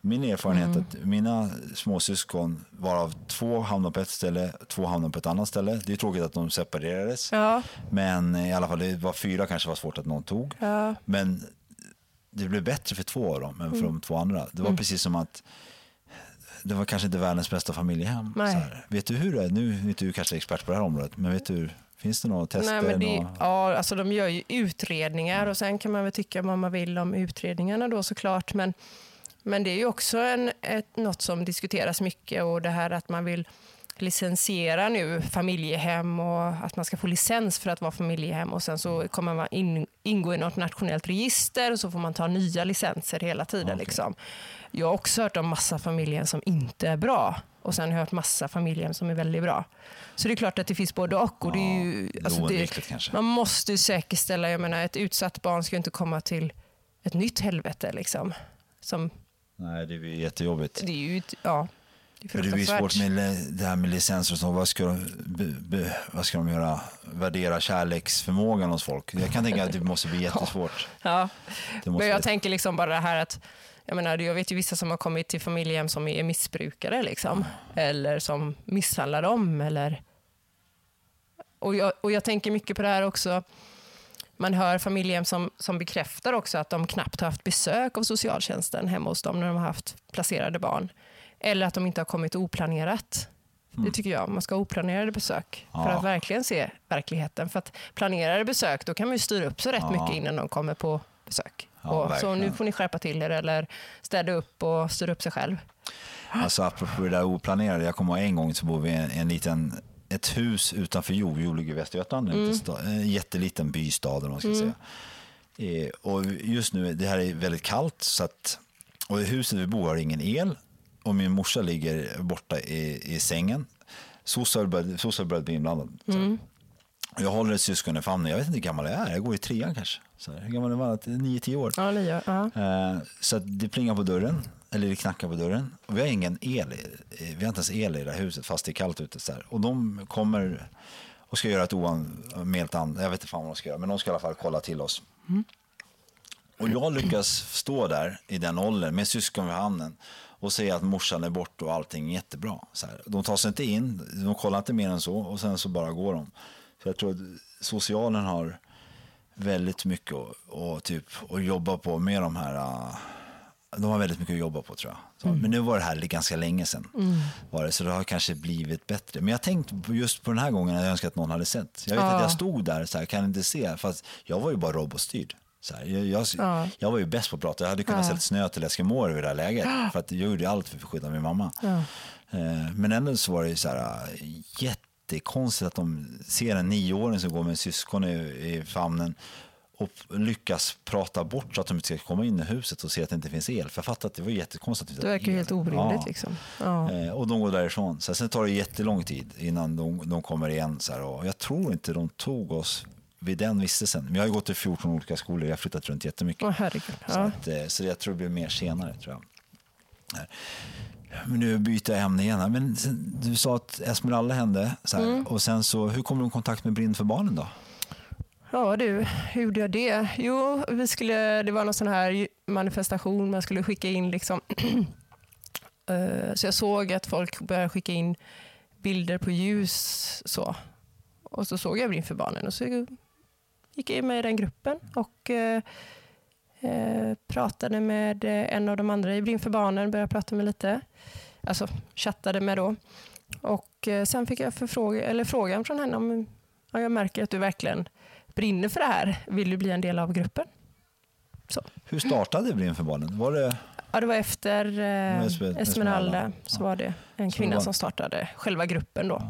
min erfarenhet Mm. att mina småsyskon, varav två hamnade på ett ställe, två hamnade på ett annat ställe. Det är tråkigt att de separerades. Ja. Men i alla fall, det var fyra kanske var svårt att någon tog. Ja. Men det blev bättre för två av dem än för Mm. de två andra. Det var precis som att det var kanske inte världens bästa familjehem. Vet du hur det är? Nu är inte du kanske expert på det här området, men vet du, finns det några tester? Nej, men det, några... ja, alltså de gör ju utredningar och sen kan man väl tycka vad man vill om utredningarna då såklart. Men, men det är ju också en, ett, något som diskuteras mycket och det här att man vill licensiera nu familjehem och att man ska få licens för att vara familjehem och sen så kommer man in, ingå i något nationellt register och så får man ta nya licenser hela tiden. Liksom. Jag har också hört om massa familjehem som inte är bra och sen har jag hört massa familjehem som är väldigt bra. Så det är klart att det finns både och. och det är ju, alltså kanske. Man måste ju säkerställa, jag menar ett utsatt barn ska inte komma till ett nytt helvete. Liksom. Som, Nej, det blir jättejobbigt. det är ju, ja, det är det fruktansvärt. svårt med det här med licenser och så. Vad ska, de, be, be, vad ska de göra? Värdera kärleksförmågan hos folk? Jag kan tänka att det måste bli jättesvårt. Ja. Men jag bli- tänker liksom bara det här att jag, menar, jag vet ju vissa som har kommit till familjehem som är missbrukare liksom, eller som misshandlar dem. Eller... Och, jag, och jag tänker mycket på det här också. Man hör familjehem som, som bekräftar också att de knappt har haft besök av socialtjänsten hemma hos dem när de har haft placerade barn. Eller att de inte har kommit oplanerat. Det tycker jag. Man ska ha oplanerade besök för Mm. Ja. att verkligen se verkligheten. För att planerade besök, då kan man ju styra upp sig rätt mycket innan de kommer på besök. Ja, och så nu får ni skärpa till er eller städa upp och styra upp sig själv. Alltså apropå det där oplanerade, jag kommer ihåg en gång så bodde vi i en, en liten, ett hus utanför ligger i Västergötland, stad, en jätteliten bystad eller man ska säga. Eh, och just nu, det här är väldigt kallt så att, och i huset vi bor har ingen el och min morsa ligger borta i, i sängen. Soc har börjat bli inblandad. Och Jag håller ett syskon i famnen, jag vet inte hur gammal jag är, jag går i trean kanske. Så här, hur gammal är man? 9-10 år. Ja, ni gör. Ja. Eh, Så det plingar på dörren, eller det knackar på dörren. Och vi har ingen el, i- vi har inte ens el i det här huset fast det är kallt ute. Så här. Och de kommer och ska göra ett oanmält an, jag vet inte fan vad de ska göra, men de ska i alla fall kolla till oss. Och jag lyckas stå där i den åldern med syskon vid handen och säga att morsan är borta och allting är jättebra. Så här. De tar sig inte in, de kollar inte mer än så och sen så bara går de. Så jag tror att socialen har väldigt mycket att, och typ, att jobba på med de här, äh, de har väldigt mycket att jobba på tror jag. Så, Men nu var det här ganska länge sedan. Var det, så det har kanske blivit bättre. Men jag tänkte just på den här gången att jag önskar att någon hade sett. Jag vet Ja. att jag stod där så här, kan inte se, fast jag var ju bara robotstyrd. Så här, jag, Ja. jag var ju bäst på att prata. Jag hade kunnat Ja. sälja snö till Eskimoer i det här läget. För att jag gjorde allt för att skydda min mamma. Eh, Men ändå så var det så här jättekonstigt att de ser en nioåring som går med en syskon i, i famnen och lyckas prata bort så att de inte ska komma in i huset och se att det inte finns el. För jag fattar att det var jättekonstigt. Det verkar ju el. helt orimligt. Ja. Liksom. Ja. Eh, Och de går därifrån. Så sen tar det jättelång tid innan de, de kommer igen. Så här. Och jag tror inte de tog oss vid den vistelsen. Men jag har gått i 14 olika skolor. Jag har flyttat runt jättemycket. Åh, herregud. Så, att, eh, så jag tror det blir mer senare. tror jag. Men nu byter jag ämne igen. här. Men du sa att Esmeralda hände. Så. Mm. Och sen så, hur kom du i kontakt med Blind för barnen då? Ja du, hur gjorde jag det? Jo, vi skulle, det var någon sån här manifestation, man skulle skicka in liksom. Eh, så jag såg att folk började skicka in bilder på ljus. Så. Och så såg jag Blind för barnen och så gick jag med i den gruppen och eh, eh, pratade med eh, en av de andra i Blind för barnen, började prata med lite. Alltså chattade med då. Och eh, sen fick jag förfråga, eller frågan från henne om ja, jag märker att du verkligen brinner för det här. Vill du bli en del av gruppen? Så. Hur startade Blind för barnen? Var det, Ja, det var efter eh, Esmer- Esmeralda, Esmeralda. så Ja. var det en kvinna det var- som startade själva gruppen då.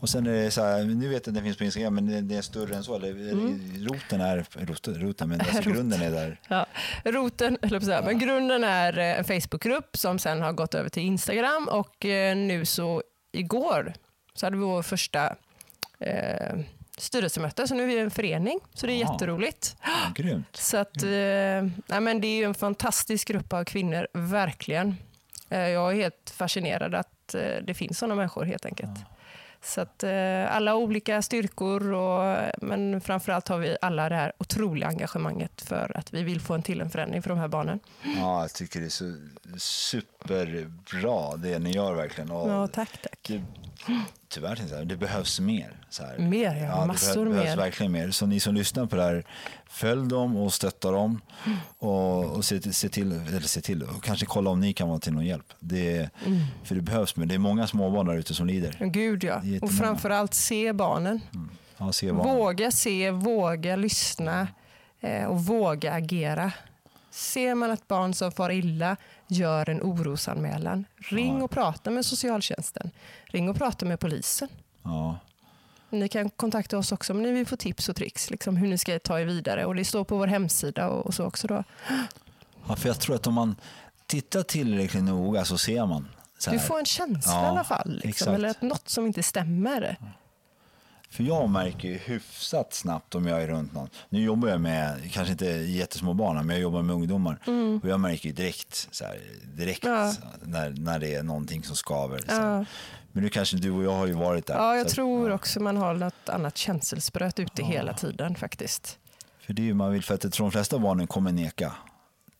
Och sen är det så här, nu vet jag att det finns på Instagram, men det, är större än så. Eller, Mm. Roten är, roten, roten men alltså grunden är där. Ja, roten, eller säga, men grunden är eh, en Facebookgrupp som sen har gått över till Instagram och eh, nu så igår så hade vi vår första eh, styrelsemöte, så nu är vi en förening, så det är Ja. jätteroligt. Ja, grymt. Så att, eh, nej, men det är ju en fantastisk grupp av kvinnor, verkligen. Eh, jag är helt fascinerad att eh, det finns sådana människor helt enkelt. Så att eh, alla olika styrkor, och, men framförallt har vi alla det här otroliga engagemanget för att vi vill få en till en förändring för de här barnen. Ja, jag tycker det är så superbra det ni gör verkligen. Och Ja, tack, tack. det, tyvärr tänkte jag det behövs mer. Så här. Mer, ja. det Massor behövs mer. verkligen mer. Så ni som lyssnar på det här, följ dem och stötta dem. Och, och se, se till, eller se till, och kanske kolla om ni kan vara till någon hjälp. Det, Mm. För det behövs, men det är många småbarn där ute som lider. Gud ja. Och framförallt se barnen. Ja, se barn. Våga se, våga lyssna eh, och våga agera. Ser man ett barn som far illa, gör en orosanmälan. Ring och prata med socialtjänsten. Ring och prata med polisen. Ja. Ni kan kontakta oss också om ni vill få tips och tricks, liksom hur ni ska ta er vidare. Och Det står på vår hemsida och, och så också. Då. ja, för jag tror att om man tittar tillräckligt noga så ser man. Så Du får en känsla Ja, i alla fall. Liksom, eller att något som inte stämmer. För jag märker ju hyfsat snabbt om jag är runt någon. Nu jobbar jag med, kanske inte jättesmå barn, men jag jobbar med ungdomar. Och jag märker ju direkt, så här, direkt Mm. Ja. när, när det är någonting som skaver. Ja. Men nu kanske du och jag har ju varit där. Ja, jag så att- tror också man har något annat känselspröt ute hela tiden faktiskt. För det är ju man vill, för att jag tror de flesta barnen kommer neka.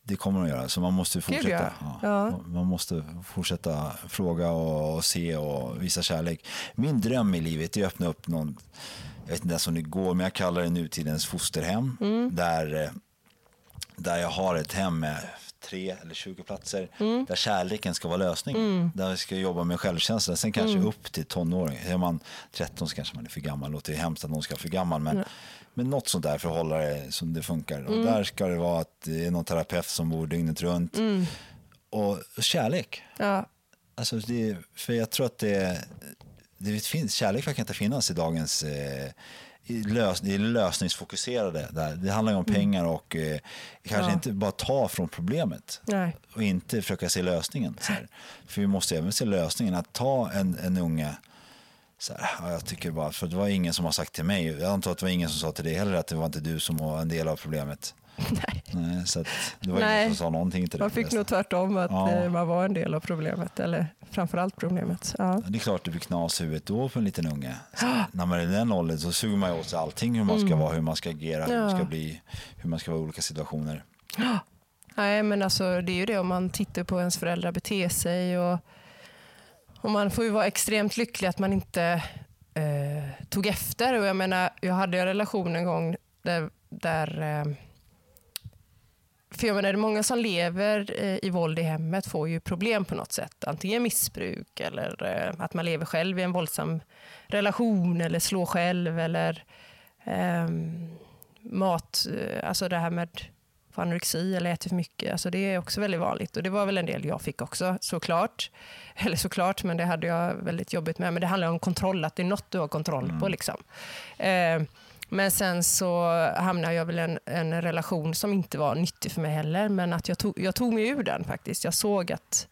Det kommer de göra, så man måste fortsätta. ja. Ja. Man måste fortsätta fråga och, se och visa kärlek. Min dröm i livet är att öppna upp någon, jag vet inte ens om det går, men jag kallar det nutidens fosterhem. Mm. Där, eh, där jag har ett hem med tre eller 20 platser. Mm. Där kärleken ska vara lösning. Där vi ska jobba med självkänsla. Sen kanske Mm. upp till tonåring. Är man 13 så kanske man är för gammal. Det låter ju hemskt att någon ska vara för gammal. Men, men något sånt där för att hålla det som det funkar. Mm. Och där ska det vara att det är någon terapeut som bor dygnet runt. Och kärlek. Ja, Alltså det, för jag tror att det, det finns, kärlek verkar inte finnas i dagens eh, i lös, det lösningsfokuserade. Där. Det handlar om pengar och eh, kanske Ja. inte bara ta från problemet nej. och inte försöka se lösningen. För vi måste även se lösningen, att ta en, en unge så här, ja, jag tycker bara, för det var ingen som har sagt till mig, jag antar att det var ingen som sa till dig heller att det var inte du som var en del av problemet. nej. Nej, så det var Nej. ingen som sa någonting till dig. Man fick nog tvärtom att Ja. eh, man var en del av problemet, eller framförallt problemet. Ja. Det är klart det blir knas i huvudet då för en liten unge. Så, när man är i den åldern så suger man åt sig allting hur man ska vara, hur man ska agera, hur man ska Ja. bli, hur man ska vara i olika situationer. Nej, men alltså, det är ju det om man tittar på ens föräldrar bete sig. Och, och man får ju vara extremt lycklig att man inte eh, tog efter. Och jag, menar, jag hade en relation en gång där, där eh, för jag menar, många som lever eh, i våld i hemmet får ju problem på något sätt. Antingen missbruk eller eh, att man lever själv i en våldsam relation eller slår själv eller ehm, eh, mat, alltså det här med få anorexi eller äter för mycket. Alltså det är också väldigt vanligt och det var väl en del jag fick också såklart. Eller såklart, men det hade jag väldigt jobbigt med. Men det handlar om kontroll, att det är något du har kontroll på. Liksom. Eh, men sen så hamnade jag väl i en, en relation som inte var nyttig för mig heller. Men att jag tog, jag tog mig ur den faktiskt. Jag såg att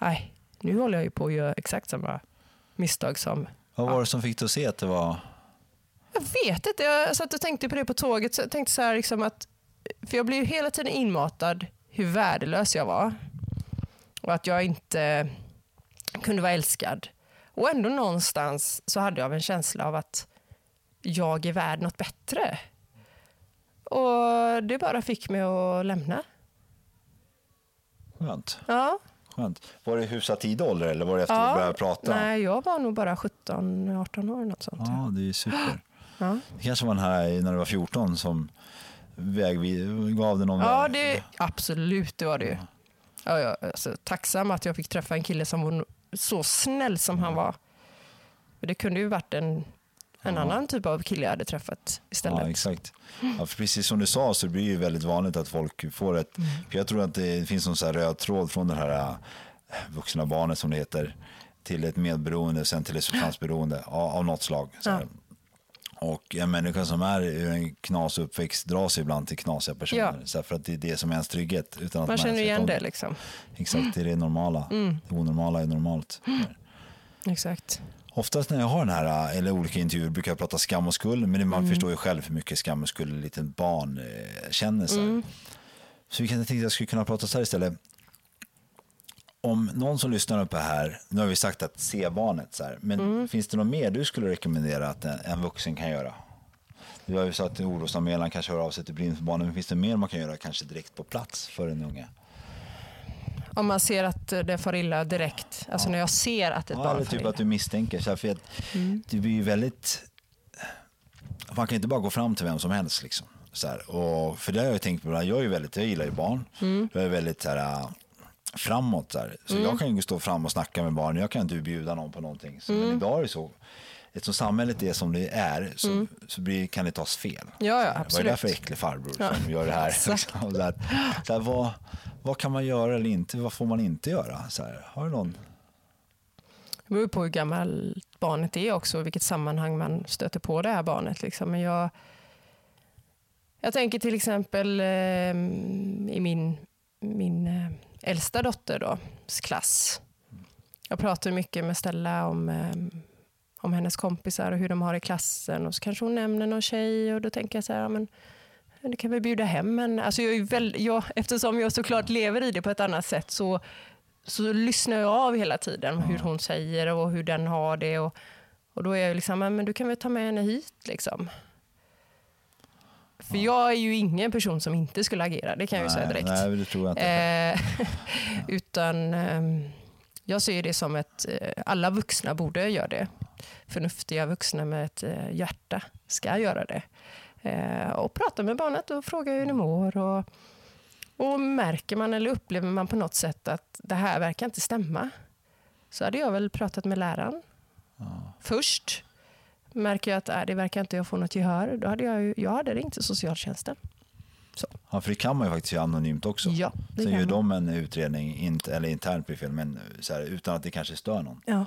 nej, nu håller jag ju på att göra exakt samma misstag som... Vad var det som fick dig att se att det var... Jag vet inte. Jag satt och tänkte på det på tåget. Så jag tänkte så här liksom att, för jag blev ju hela tiden inmatad hur värdelös jag var. Och att jag inte kunde vara älskad. Och ändå någonstans så hade jag en känsla av att jag är värd något bättre. Och det bara fick mig att lämna. Skönt. Ja. Skönt. Var det hyfsat tidig ålder eller var det efter du började prata? Nej, jag var nog bara 17-18 år. Något sånt. Ja, det är super. Ja. Det kanske var den här när du var 14 som väg, gav det någon Ja, väg. det, absolut, det var det ju. Ja, jag alltså, tacksam att jag fick träffa en kille som var så snäll som han var. Det kunde ju varit en, en annan typ av kille jag hade träffat istället. Ja, exakt. Ja, för precis som du sa så blir det ju väldigt vanligt att folk får ett... Mm. Jag tror att det finns någon så här röd tråd från det här äh, vuxna barnet som det heter till ett medberoende, sen till ett substansberoende av, av något slag. Så här. Och en människa som är ur en knasig uppväxt dras ibland till knasiga personer. Ja. Så för att det är det som är ens trygghet. Utan att Man känner igen det. Liksom. Exakt, det är det normala. Det onormala är normalt. Exakt. Oftast när jag har den här, eller olika intervjuer, brukar jag prata skam och skuld. Men man förstår ju själv hur mycket skam och skuld ett litet barn eh, känner. Så, här. så vi tänkte att jag skulle kunna prata så här istället. Om någon som lyssnar uppe här, nu har vi sagt att se barnet, så här, men finns det något mer du skulle rekommendera att en, en vuxen kan göra? Du har ju sagt att orosanmälan kanske hör av sig till Brinn för barnen, men finns det mer man kan göra kanske direkt på plats för en unge? Om man ser att det far illa direkt. Alltså när jag ser att ett Ja, barn eller typ illa. att du misstänker. Så här, för att Det blir ju väldigt... Man kan inte bara gå fram till vem som helst. Liksom. Så här, och för det har jag tänkt på. Jag, är ju väldigt, jag gillar ju barn. Jag är väldigt så här, framåt. Så, här. så jag kan ju stå fram och snacka med barn. Jag kan inte bjuda någon på någonting. Så, Men idag är det så. Eftersom samhället är som det är så, så blir, kan det tas fel. Ja, ja, här, Vad är absolut. det för äcklig farbror Ja, som gör det här? Liksom, så här, så här, vad, vad kan man göra eller inte? Vad får man inte göra? Så här, har du någon? Det beror på hur gammalt barnet är också och vilket sammanhang man stöter på det här barnet. Liksom. Men jag, jag tänker till exempel eh, i min, min eh, äldsta dotters klass. Jag pratar mycket med Stella om, eh, om hennes kompisar och hur de har i klassen. Och så kanske hon nämner någon tjej och då tänker jag så här, ja, men du kan väl bjuda hem en. Alltså jag är väl, jag, eftersom jag såklart lever i det på ett annat sätt så, så lyssnar jag av hela tiden hur hon säger och hur den har det. Och, och då är jag liksom, men du kan väl ta med henne hit liksom. För jag är ju ingen person som inte skulle agera, det kan jag ju säga direkt. Nej, det tror jag inte. Utan eh, jag ser det som att eh, alla vuxna borde göra det. Förnuftiga vuxna med ett eh, hjärta ska göra det. Eh, och prata med barnet och fråga hur det mår. Och, och märker man eller upplever man på något sätt att det här verkar inte stämma så hade jag väl pratat med läraren först. Märker jag att äh, det verkar inte jag få något gehör, då hade jag, ju- jag hade ringt till socialtjänsten. Så. Ja, för det kan man ju faktiskt göra anonymt också. Ja, det Sen gör man. de en utredning, inte, eller internt blir fel, men här, utan att det kanske stör någon. Ja.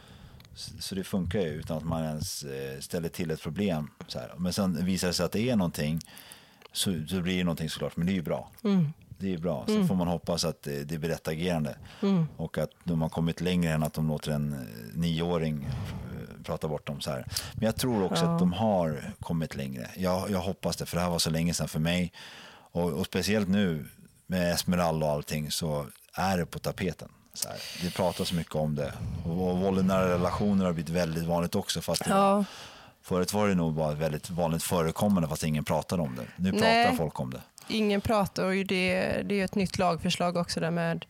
Så, så det funkar ju utan att man ens eh, ställer till ett problem. Så här. Men sen visar det sig att det är någonting så, så blir det någonting såklart, men det är ju bra. Mm. Det är bra. Så får man hoppas att det, det blir rätt agerande. Mm. Och att de har kommit längre än att de låter en eh, nioåring eh, prata bort dem så här. Men jag tror också Ja. att de har kommit längre. Jag, jag hoppas det, för det här var så länge sedan för mig. Och, och speciellt nu med Esmeralda och allting så är det på tapeten. Så här. Det pratas mycket om det. Och, och våld i nära relationer har blivit väldigt vanligt också. Fast det var, Ja. förut var det nog bara väldigt vanligt förekommande fast ingen pratade om det. Nu pratar Nej. folk om det. Ingen pratar och det, det är ett nytt lagförslag också där med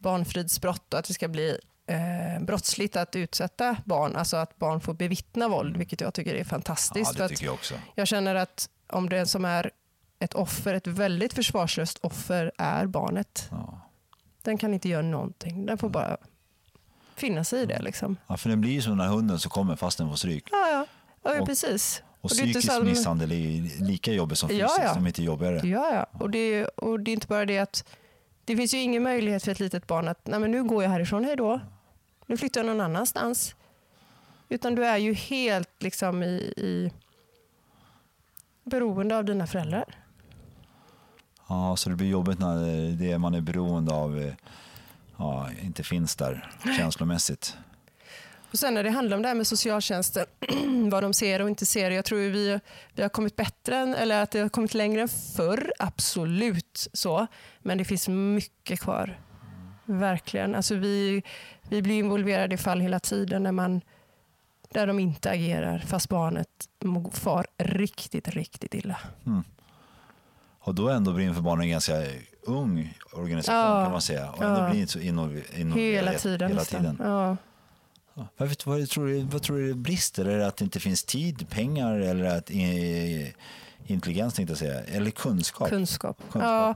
barnfridsbrott och att det ska bli eh, brottsligt att utsätta barn, alltså att barn får bevittna våld, vilket jag tycker är fantastiskt. Ja, det tycker jag också. jag känner att om det som är ett offer, ett väldigt försvarslöst offer är barnet. Ja. Den kan inte göra någonting. Den får bara finna sig i det. Liksom. Ja, för den blir ju som den här hunden som kommer fast den får stryk. Ja, ja. ja Och- precis. Och inte psykisk så- misshandel är lika jobbigt som Ja, fysiskt, ja. om inte jobbigare. Ja, ja. Och det, och det är inte bara det att det finns ju ingen möjlighet för ett litet barn att Nej, men nu går jag härifrån, hej då. Nu flyttar jag någon annanstans. Utan du är ju helt liksom i, i beroende av dina föräldrar. Ja, så det blir jobbigt när det man är beroende av eh, ja, inte finns där känslomässigt. Och sen när det handlar om det här med socialtjänsten, vad de ser och inte ser. Jag tror vi, vi har kommit bättre, än, eller att det har kommit längre än förr, absolut så. Men det finns mycket kvar. Verkligen. Alltså vi, vi blir involverade i fall hela tiden där, man, där de inte agerar fast barnet far riktigt, riktigt illa. Och då ändå Brinn för barnen en ganska ung organisation Ja, kan man säga. Och ändå ja. blir så involverad Hela tiden Hela tiden. Ja. Vad, vet, vad, tror du, vad tror du det brister? Är det att det inte finns tid, pengar eller att intelligens tänkte jag säga, eller kunskap? Kunskap. Kunskap. Ja,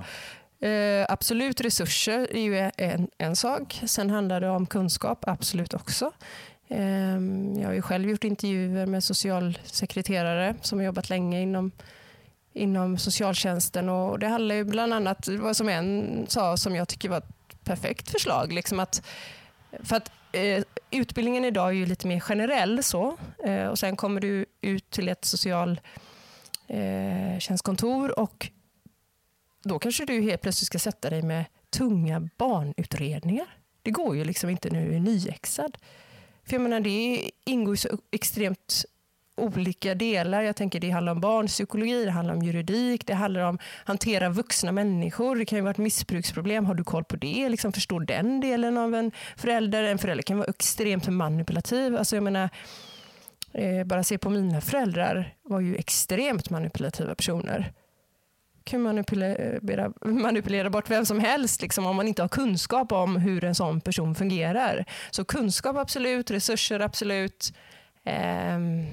eh, absolut, resurser är ju en, en sak. Sen handlar det om kunskap, absolut också. Eh, jag har ju själv gjort intervjuer med socialsekreterare som har jobbat länge inom, inom socialtjänsten. Och det handlar ju bland annat, vad som en sa som jag tycker var ett perfekt förslag. Liksom att, för att eh, utbildningen idag är ju lite mer generell så. Eh, och sen kommer du ut till ett socialtjänstkontor eh, och då kanske du helt plötsligt ska sätta dig med tunga barnutredningar. Det går ju liksom inte när du är nyexad. För jag menar, det ingår ju så extremt olika delar. Jag tänker det handlar om barnpsykologi, det handlar om juridik, det handlar om att hantera vuxna människor. Det kan ju vara ett missbruksproblem. Har du koll på det? Liksom förstår den delen av en förälder? En förälder kan vara extremt manipulativ. Alltså jag menar, eh, bara se på mina föräldrar var ju extremt manipulativa personer. Kan manipulera, manipulera bort vem som helst liksom, om man inte har kunskap om hur en sån person fungerar. Så kunskap absolut, resurser absolut. Ehm.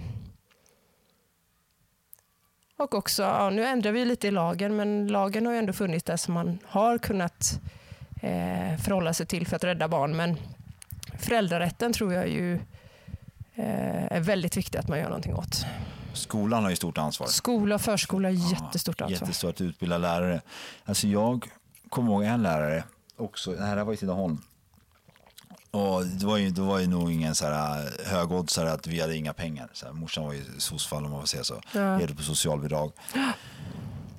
Och också, ja, nu ändrar vi lite i lagen, men lagen har ju ändå funnits där som man har kunnat eh, förhålla sig till för att rädda barn. Men föräldrarätten tror jag ju eh, är väldigt viktig att man gör någonting åt. Skolan har ju stort ansvar. Skola och förskola har jättestort ansvar. Jättestort att utbilda lärare. Alltså jag kommer ihåg en lärare också, det här var i Tidaholm. Och det var ju, det var ju nog ingen så här äh, högoddsare att vi hade inga pengar. Så här, morsan var ju soc-fall om man får säga så. Ja. Levde på socialbidrag.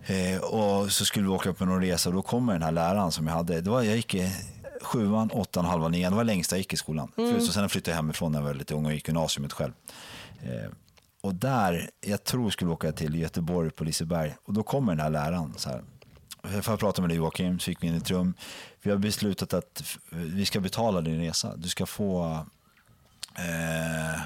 Eh, och så skulle vi åka på någon resa och då kommer den här läraren som jag hade. Det var, jag gick i sjuan, åttan, halva nian. Det var längst jag gick i skolan. Mm. Så sen flyttade jag hemifrån när jag var lite ung och gick gymnasiet själv. Eh, och där, jag tror jag skulle åka till Göteborg på Liseberg. Och då kommer den här läraren så här. För att prata med dig Joakim, så gick vi in i ett rum. Vi har beslutat att vi ska betala din resa. Du ska få, eh,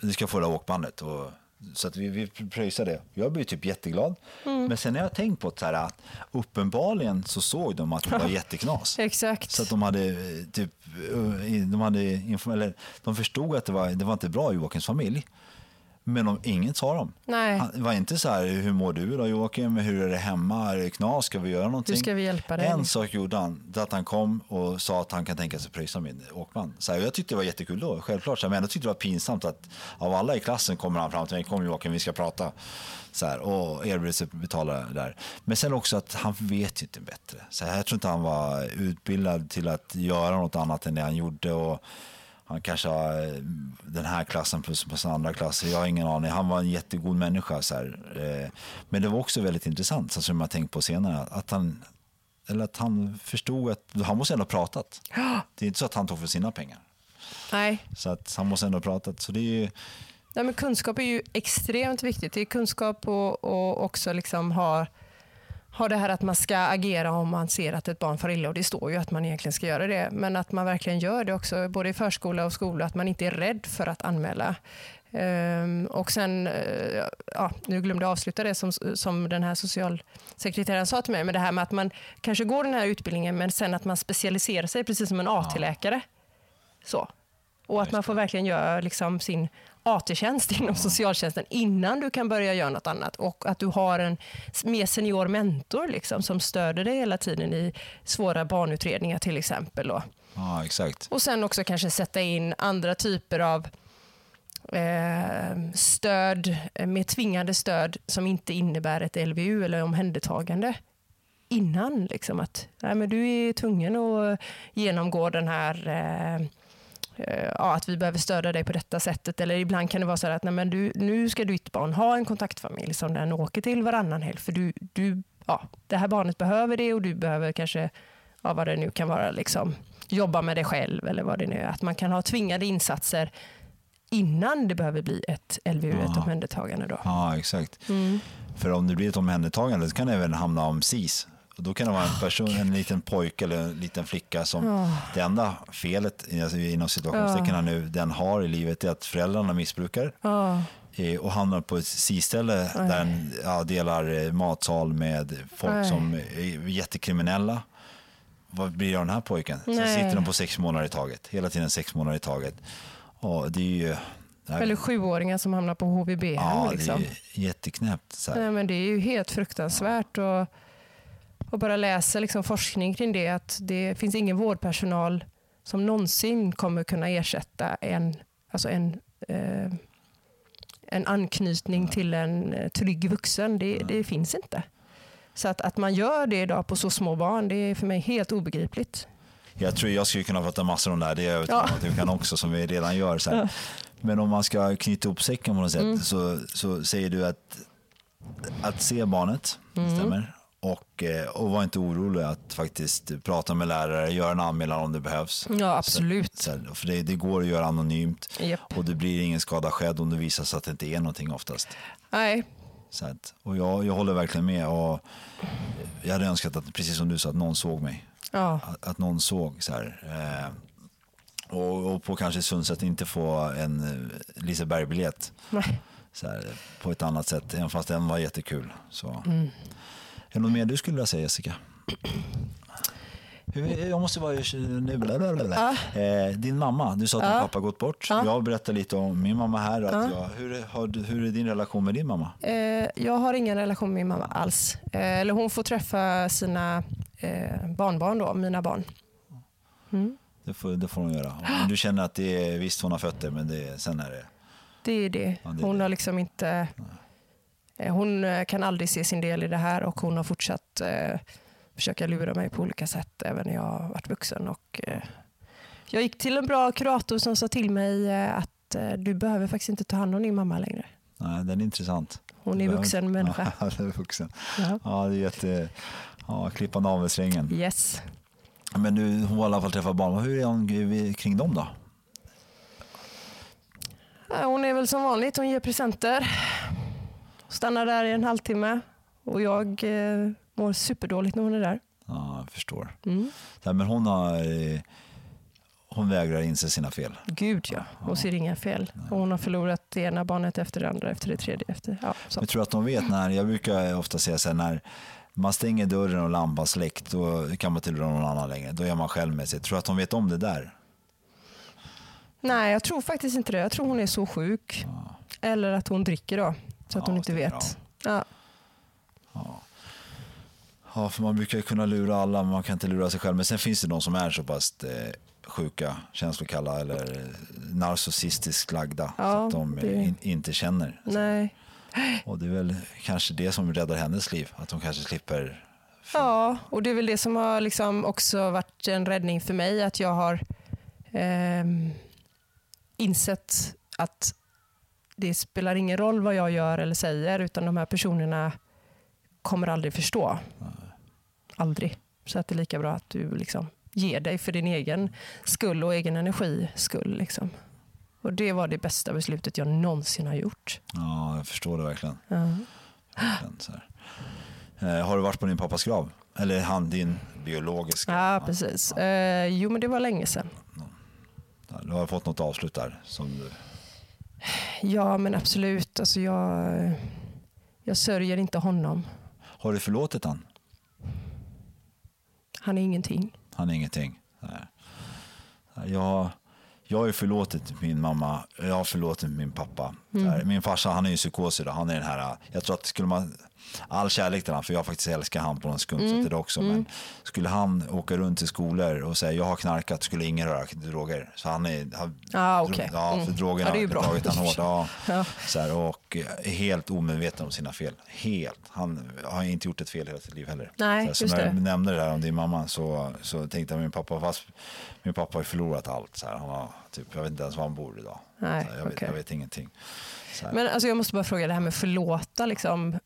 du ska få det här åkbandet. Och, så att vi, vi pröjsar det. Jag blir typ jätteglad. Men sen har jag tänkt på att så här, uppenbarligen så såg de att det var jätteknas. Exakt. Så att de hade eh, typ, eh, de, hade eller, de förstod att det var, det var inte bra i Joakims familj. Men de, inget sa de. Nej. Han, var inte så här, hur mår du då Joakim? Hur är det hemma? Är det knas? Ska vi göra någonting? Hur ska vi hjälpa dig? En sak gjorde han, det att han kom och sa att han kan tänka sig pröjsa min åkman. Så här, jag tyckte det var jättekul då, självklart. Så här, men jag tyckte det var pinsamt att av alla i klassen kommer han fram till mig, kom Joakim vi ska prata. Så här, och erbjuder sig betala det där. Men sen också att han vet ju inte bättre. Så här, jag tror inte han var utbildad till att göra något annat än det han gjorde. Och, han kanske har eh, den här klassen plus på sin andra klass. Jag har ingen aning. Han var en jättegod människa. Så här. Eh, Men det var också väldigt intressant, så som jag tänkt på senare, att han, eller att han förstod att han måste ändå ha pratat. Det är inte så att han tog för sina pengar. Nej. Så att han måste ändå ha pratat. Så det är ju, Nej, men kunskap är ju extremt viktigt. Det är kunskap och, och också liksom ha, ha det här att man ska agera om man ser att ett barn far illa. Och det står ju att man egentligen ska göra det. Men att man verkligen gör det också, både i förskola och skola. Att man inte är rädd för att anmäla. Ehm, och sen, eh, ja, nu glömde jag avsluta det som, som den här socialsekreteraren sa till mig. Men det här med att man kanske går den här utbildningen men sen att man specialiserar sig precis som en AT-läkare. Så. Och att man får verkligen göra liksom sin AT-tjänst inom socialtjänsten innan du kan börja göra något annat. Och att du har en mer senior mentor liksom, som stöder dig hela tiden i svåra barnutredningar till exempel. Då. Ja, exakt. Och sen också kanske sätta in andra typer av eh, stöd, eh, med tvingande stöd som inte innebär ett LVU eller omhändertagande innan. Liksom, att nej, men du är tvungen att genomgå den här eh, ja, att vi behöver stödja dig på detta sättet. Eller ibland kan det vara så att nej, men du, nu ska ditt barn ha en kontaktfamilj som den åker till varannan helg. För du, du, ja, det här barnet behöver det och du behöver kanske, ja, vad det nu kan vara, liksom, jobba med det själv. Eller vad det nu är. Att man kan ha tvingade insatser innan det behöver bli ett LVU, ett Ja. omhändertagande. Då. Ja, exakt. Mm. För om det blir ett omhändertagande så kan det även hamna om SIS. Och då kan det vara en, person, en liten pojke eller en liten flicka som det enda felet alltså inom situationstecken här nu den har i livet är att föräldrarna missbrukar Ja. eh, och hamnar på ett SIS-ställe där den ja, delar eh, matsal med folk som är jättekriminella. Vad blir det av den här pojken? Så Nej. sitter de på sex månader i taget. Hela tiden sex månader i taget. Och det är ju... Eller sjuåringar som hamnar på HVB. Ja, liksom. det är jätteknäppt. Så här. Nej, men det är ju helt fruktansvärt. Och, och bara läsa liksom forskning kring det, att det finns ingen vårdpersonal som någonsin kommer kunna ersätta en, alltså en, eh, en anknytning till en eh, trygg vuxen. Det, det finns inte. Så att, att man gör det idag på så små barn, det är för mig helt obegripligt. Jag tror jag skulle kunna prata massor om det här, det är jag övertygad om Ja. att du kan också, som vi redan gör. Så här. Men om man ska knyta ihop säcken på något sätt Mm. så, så säger du att, att se barnet, Mm. stämmer, och, eh, och var inte orolig att faktiskt prata med lärare, göra en anmälan om det behövs. Ja, absolut. Så, här, för det, det går att göra anonymt Japp. och det blir ingen skada skedd om det visar sig att det inte är någonting oftast. Nej, Så att, och jag, jag håller verkligen med. Och jag hade önskat att, precis som du sa, att någon såg mig ja. att, att någon såg så här. Eh, och, och på kanske Sundsvall inte få en eh, Liseberg-biljett så här, på ett annat sätt, även fast den var jättekul. Så. Mm. Är det något mer du skulle vilja säga Jessica? Jag måste vara nu. Eh, din mamma, du sa att din pappa gått bort. Jag berättar lite om min mamma här. Att jag, hur, är- har, hur är din relation med din mamma? Eh, jag har ingen relation med min mamma alls. Eh, eller hon får träffa sina eh, barnbarn, då, mina barn. Det får, det får hon göra. Du känner att det är, visst hon har fötter men det, sen är det... Det är det. Ja, det är Hon det. har liksom inte... Eh, hon eh, kan aldrig se sin del i det här och hon har fortsatt eh, försöka lura mig på olika sätt även när jag har varit vuxen. Och, eh, jag gick till en bra kurator som sa till mig eh, att eh, du behöver faktiskt inte ta hand om din mamma längre. Nej, den är intressant. Hon är vuxen människa. Ja, är vuxen. Ja. Ja, det är jätte... Ja, klippa navelsträngen. Yes. Men nu, hon har i alla fall träffat barn. Hur är hon kring dem då? Hon är väl som vanligt, hon ger presenter. Stannar där i en halvtimme och jag eh, mår superdåligt när hon är där. Ja, jag förstår. Mm. Nej, men hon har... eh, Hon vägrar inse sina fel. Gud ja, hon ser inga fel. Och hon har förlorat det ena barnet efter det andra, efter det tredje. Efter, ja, så. Jag tror att de vet när, jag brukar ofta säga så här, när man stänger dörren och lampan släckt, då kan man inte lura någon annan längre. Då är man själv med sig. Jag tror att de vet om det där. Nej, jag tror faktiskt inte det. Jag tror hon är så sjuk. Eller att hon dricker då, så att Ja, hon inte vet. Ja. Ja, för man brukar ju kunna lura alla, men man kan inte lura sig själv. Men sen finns det de som är så pass eh, sjuka, känslokalla eller eh, narcissistiskt lagda. så Ja, att de det- in, inte känner. Nej. Och det är väl kanske det som räddar hennes liv. Att hon kanske slipper... Ja, och det är väl det som har liksom också varit en räddning för mig. Att jag har ehm, insett att det spelar ingen roll vad jag gör eller säger, utan de här personerna kommer aldrig förstå. Aldrig. Så att det är lika bra att du liksom ger dig för din egen skull och egen energi skull. Liksom. Och det var det bästa beslutet jag någonsin har gjort. Ja, jag förstår det verkligen. Ja. Eh, har du varit på din pappas grav? Eller han, din biologiska? Ja, precis. Eh, jo, men det var länge sedan. Ja, Du har fått något avslut där? Som du... Ja, men absolut. Alltså jag, jag sörjer inte honom. Har du förlåtit han? Han är ingenting. Han är ingenting. Nej. Jag, jag har ju förlåtit min mamma, jag har förlåtit min pappa. Mm. Min farsa han är ju psykos idag, han är den här, jag tror att skulle man, all kärlek till honom, för jag faktiskt älskar han på något skumt Mm. sätt också, men skulle han åka runt till skolor och säga jag har knarkat, skulle ingen röra droger. Så han är, han, Ah, okej. ja, för Mm. drogerna Ja, har tagit han hårt. Ja. Ja. Så här, och är helt omedveten om sina fel. Helt. Han har inte gjort ett fel hela sitt liv heller. Nej, så här, det. jag nämnde det där om din mamma så, så tänkte jag min pappa, fast min pappa har förlorat allt. Så här, han har, typ, jag vet inte ens var han bor idag. Nej, så här, jag, vet, jag vet ingenting. Men alltså, jag måste bara fråga det här med förlåta. Liksom.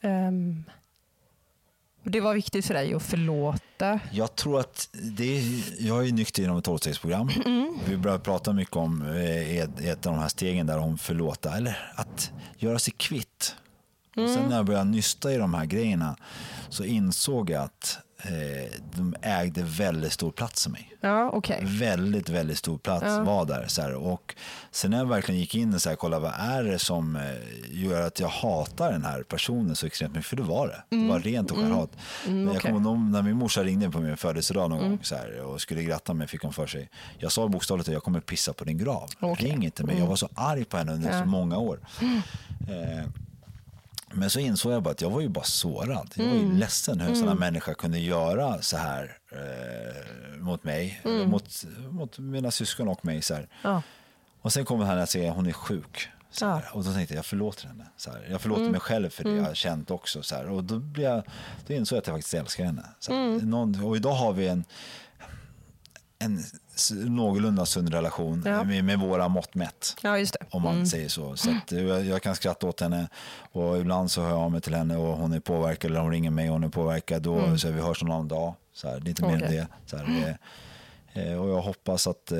Ehm, det var viktigt för dig att förlåta. Jag tror att det är, jag är nykter inom ett tolvstegsprogram. Mm. Vi börjar prata mycket om eh, ett, av de här stegen där om förlåta, eller att göra sig kvitt. Och Mm. sen när jag började nysta i de här grejerna så insåg jag att eh, de ägde väldigt stor plats i mig. Ja, okej. Väldigt, väldigt stor plats Ja. var där. Så här, och sen när jag verkligen gick in och så här, kollade vad är det som eh, gör att jag hatar den här personen så extremt mycket, för det var det. Det var rent och skärt hat. Jag Mm. kommer ihåg när min morsa ringde på min födelsedag någon gång så här, och skulle gratta mig fick hon för sig. Jag sa bokstavligt att jag kommer pissa på din grav. Okej. Ring inte mig. Jag var så arg på henne under så många år. Eh, men så insåg jag bara att jag var ju bara sårad. Jag var ju ledsen hur en sån här människa kunde göra så här eh, mot mig, eller mot, mot mina syskon och mig. Så. Ja. Och sen kommer han att säga att hon är sjuk. Så. Ja. Och då tänkte jag, jag förlåter henne. Så här. Jag förlåter mig själv för det jag har känt också. Så här. Och då, blir jag, då insåg jag att jag faktiskt älskar henne. Så. Någon, och idag har vi en, en någorlunda sund relation Ja. med, med våra mått mätt. ja, just det. Om man säger så. så eh, jag, jag kan skratta åt henne och ibland så hör jag av mig till henne och hon är påverkad eller hon ringer mig och hon är påverkad. Då, så här, vi hörs någon annan dag. Så här, det är inte mer än det. Så här, det eh, och jag hoppas att... Eh,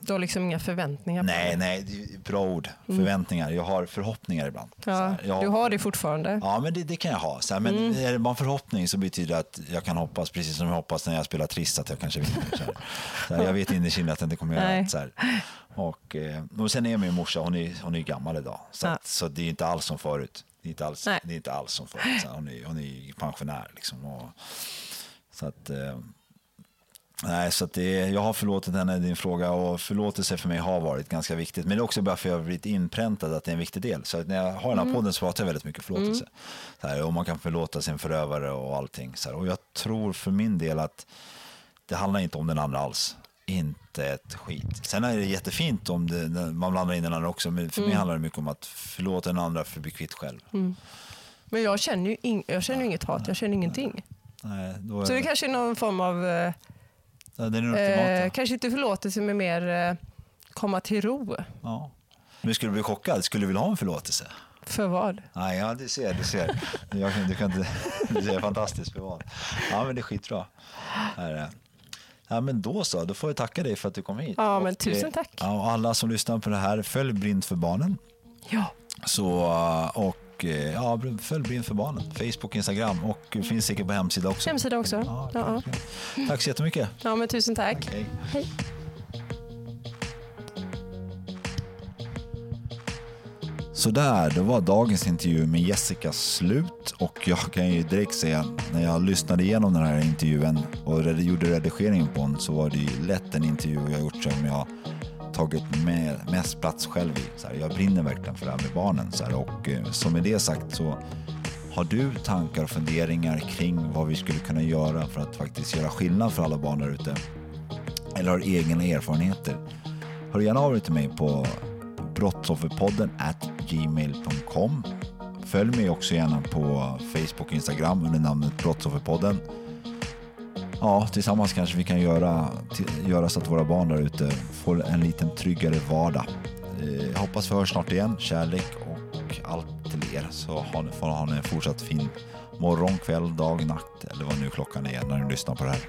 Du har liksom inga förväntningar nej, det. nej, det bra ord. Förväntningar. Jag har förhoppningar ibland. Ja, jag, du har det fortfarande. Ja, men det, det kan jag ha. Så här, men är det bara en förhoppning så betyder det att jag kan hoppas, precis som jag hoppas när jag spelar Triss, att jag kanske vinner. Så här. Så här, jag vet innerst inne att jag inte kommer göra det. Så här. Och, eh, och sen är min morsa, hon är, hon är gammal idag. Så, Ja. att, så det är inte alls som förut. Det är inte alls, Nej. det är inte alls som förut. Så hon, är, hon är pensionär. Liksom, och, så att... Eh, Nej, så det jag har förlåtit henne, din fråga, och förlåtelse för mig har varit ganska viktigt. Men det är också bara för att jag har blivit inpräntad att det är en viktig del. Så när jag har den här podden så pratar jag väldigt mycket förlåtelse. Så här, och man kan förlåta sin förövare och allting. Så här, och jag tror för min del att det handlar inte om den andra alls. Inte ett skit. Sen är det jättefint om det, man blandar in den andra också, men för mig handlar det mycket om att förlåta den andra för att bli kvitt själv. Men jag känner ju ing- jag känner inget hat, jag känner ingenting. Nej, är Så det kanske är någon form av, eh, är den ultimata. eh, kanske inte förlåtelse men mer eh, komma till ro. Ja. Men skulle du bli chockad? Skulle du vilja ha en förlåtelse? För vad? Nej, ja, du ser, du ser. Jag, du kan inte, det är fantastiskt bevar. Ja, men det är skitbra. Här är. Ja, men då så, då får jag tacka dig för att du kom hit. Ja, men Och, tusen eh, tack. Och alla som lyssnar på det här, följ Blind för barnen. Ja. Så, och eh, ja, följ Blind för barnen. Facebook, Instagram och finns säkert på hemsida också. Hemsida också. Ja, Ja, ja. Tack så jättemycket. ja men tusen tack. Hej. Hej. Sådär, då var dagens intervju med Jessica slut och jag kan ju direkt säga när jag lyssnade igenom den här intervjun och gjorde redigeringen på den så var det ju lätt en intervju jag gjort som jag tagit med, mest plats själv i. Så här, jag brinner verkligen för det här med barnen. Så här, och eh, med det sagt så har du tankar och funderingar kring vad vi skulle kunna göra för att faktiskt göra skillnad för alla barn där ute? Eller har egna erfarenheter? Hör gärna av dig till mig på brottsofferpodden at gmail.com. Följ mig också gärna på Facebook och Instagram under namnet Brottsofferpodden. Ja, tillsammans kanske vi kan göra, göra så att våra barn där ute får en liten tryggare vardag. Eh, Jag hoppas vi hörs snart igen. Kärlek och allt till er så har ni, får ha en fortsatt fin morgon, kväll, dag, natt eller vad nu klockan är när ni lyssnar på det här.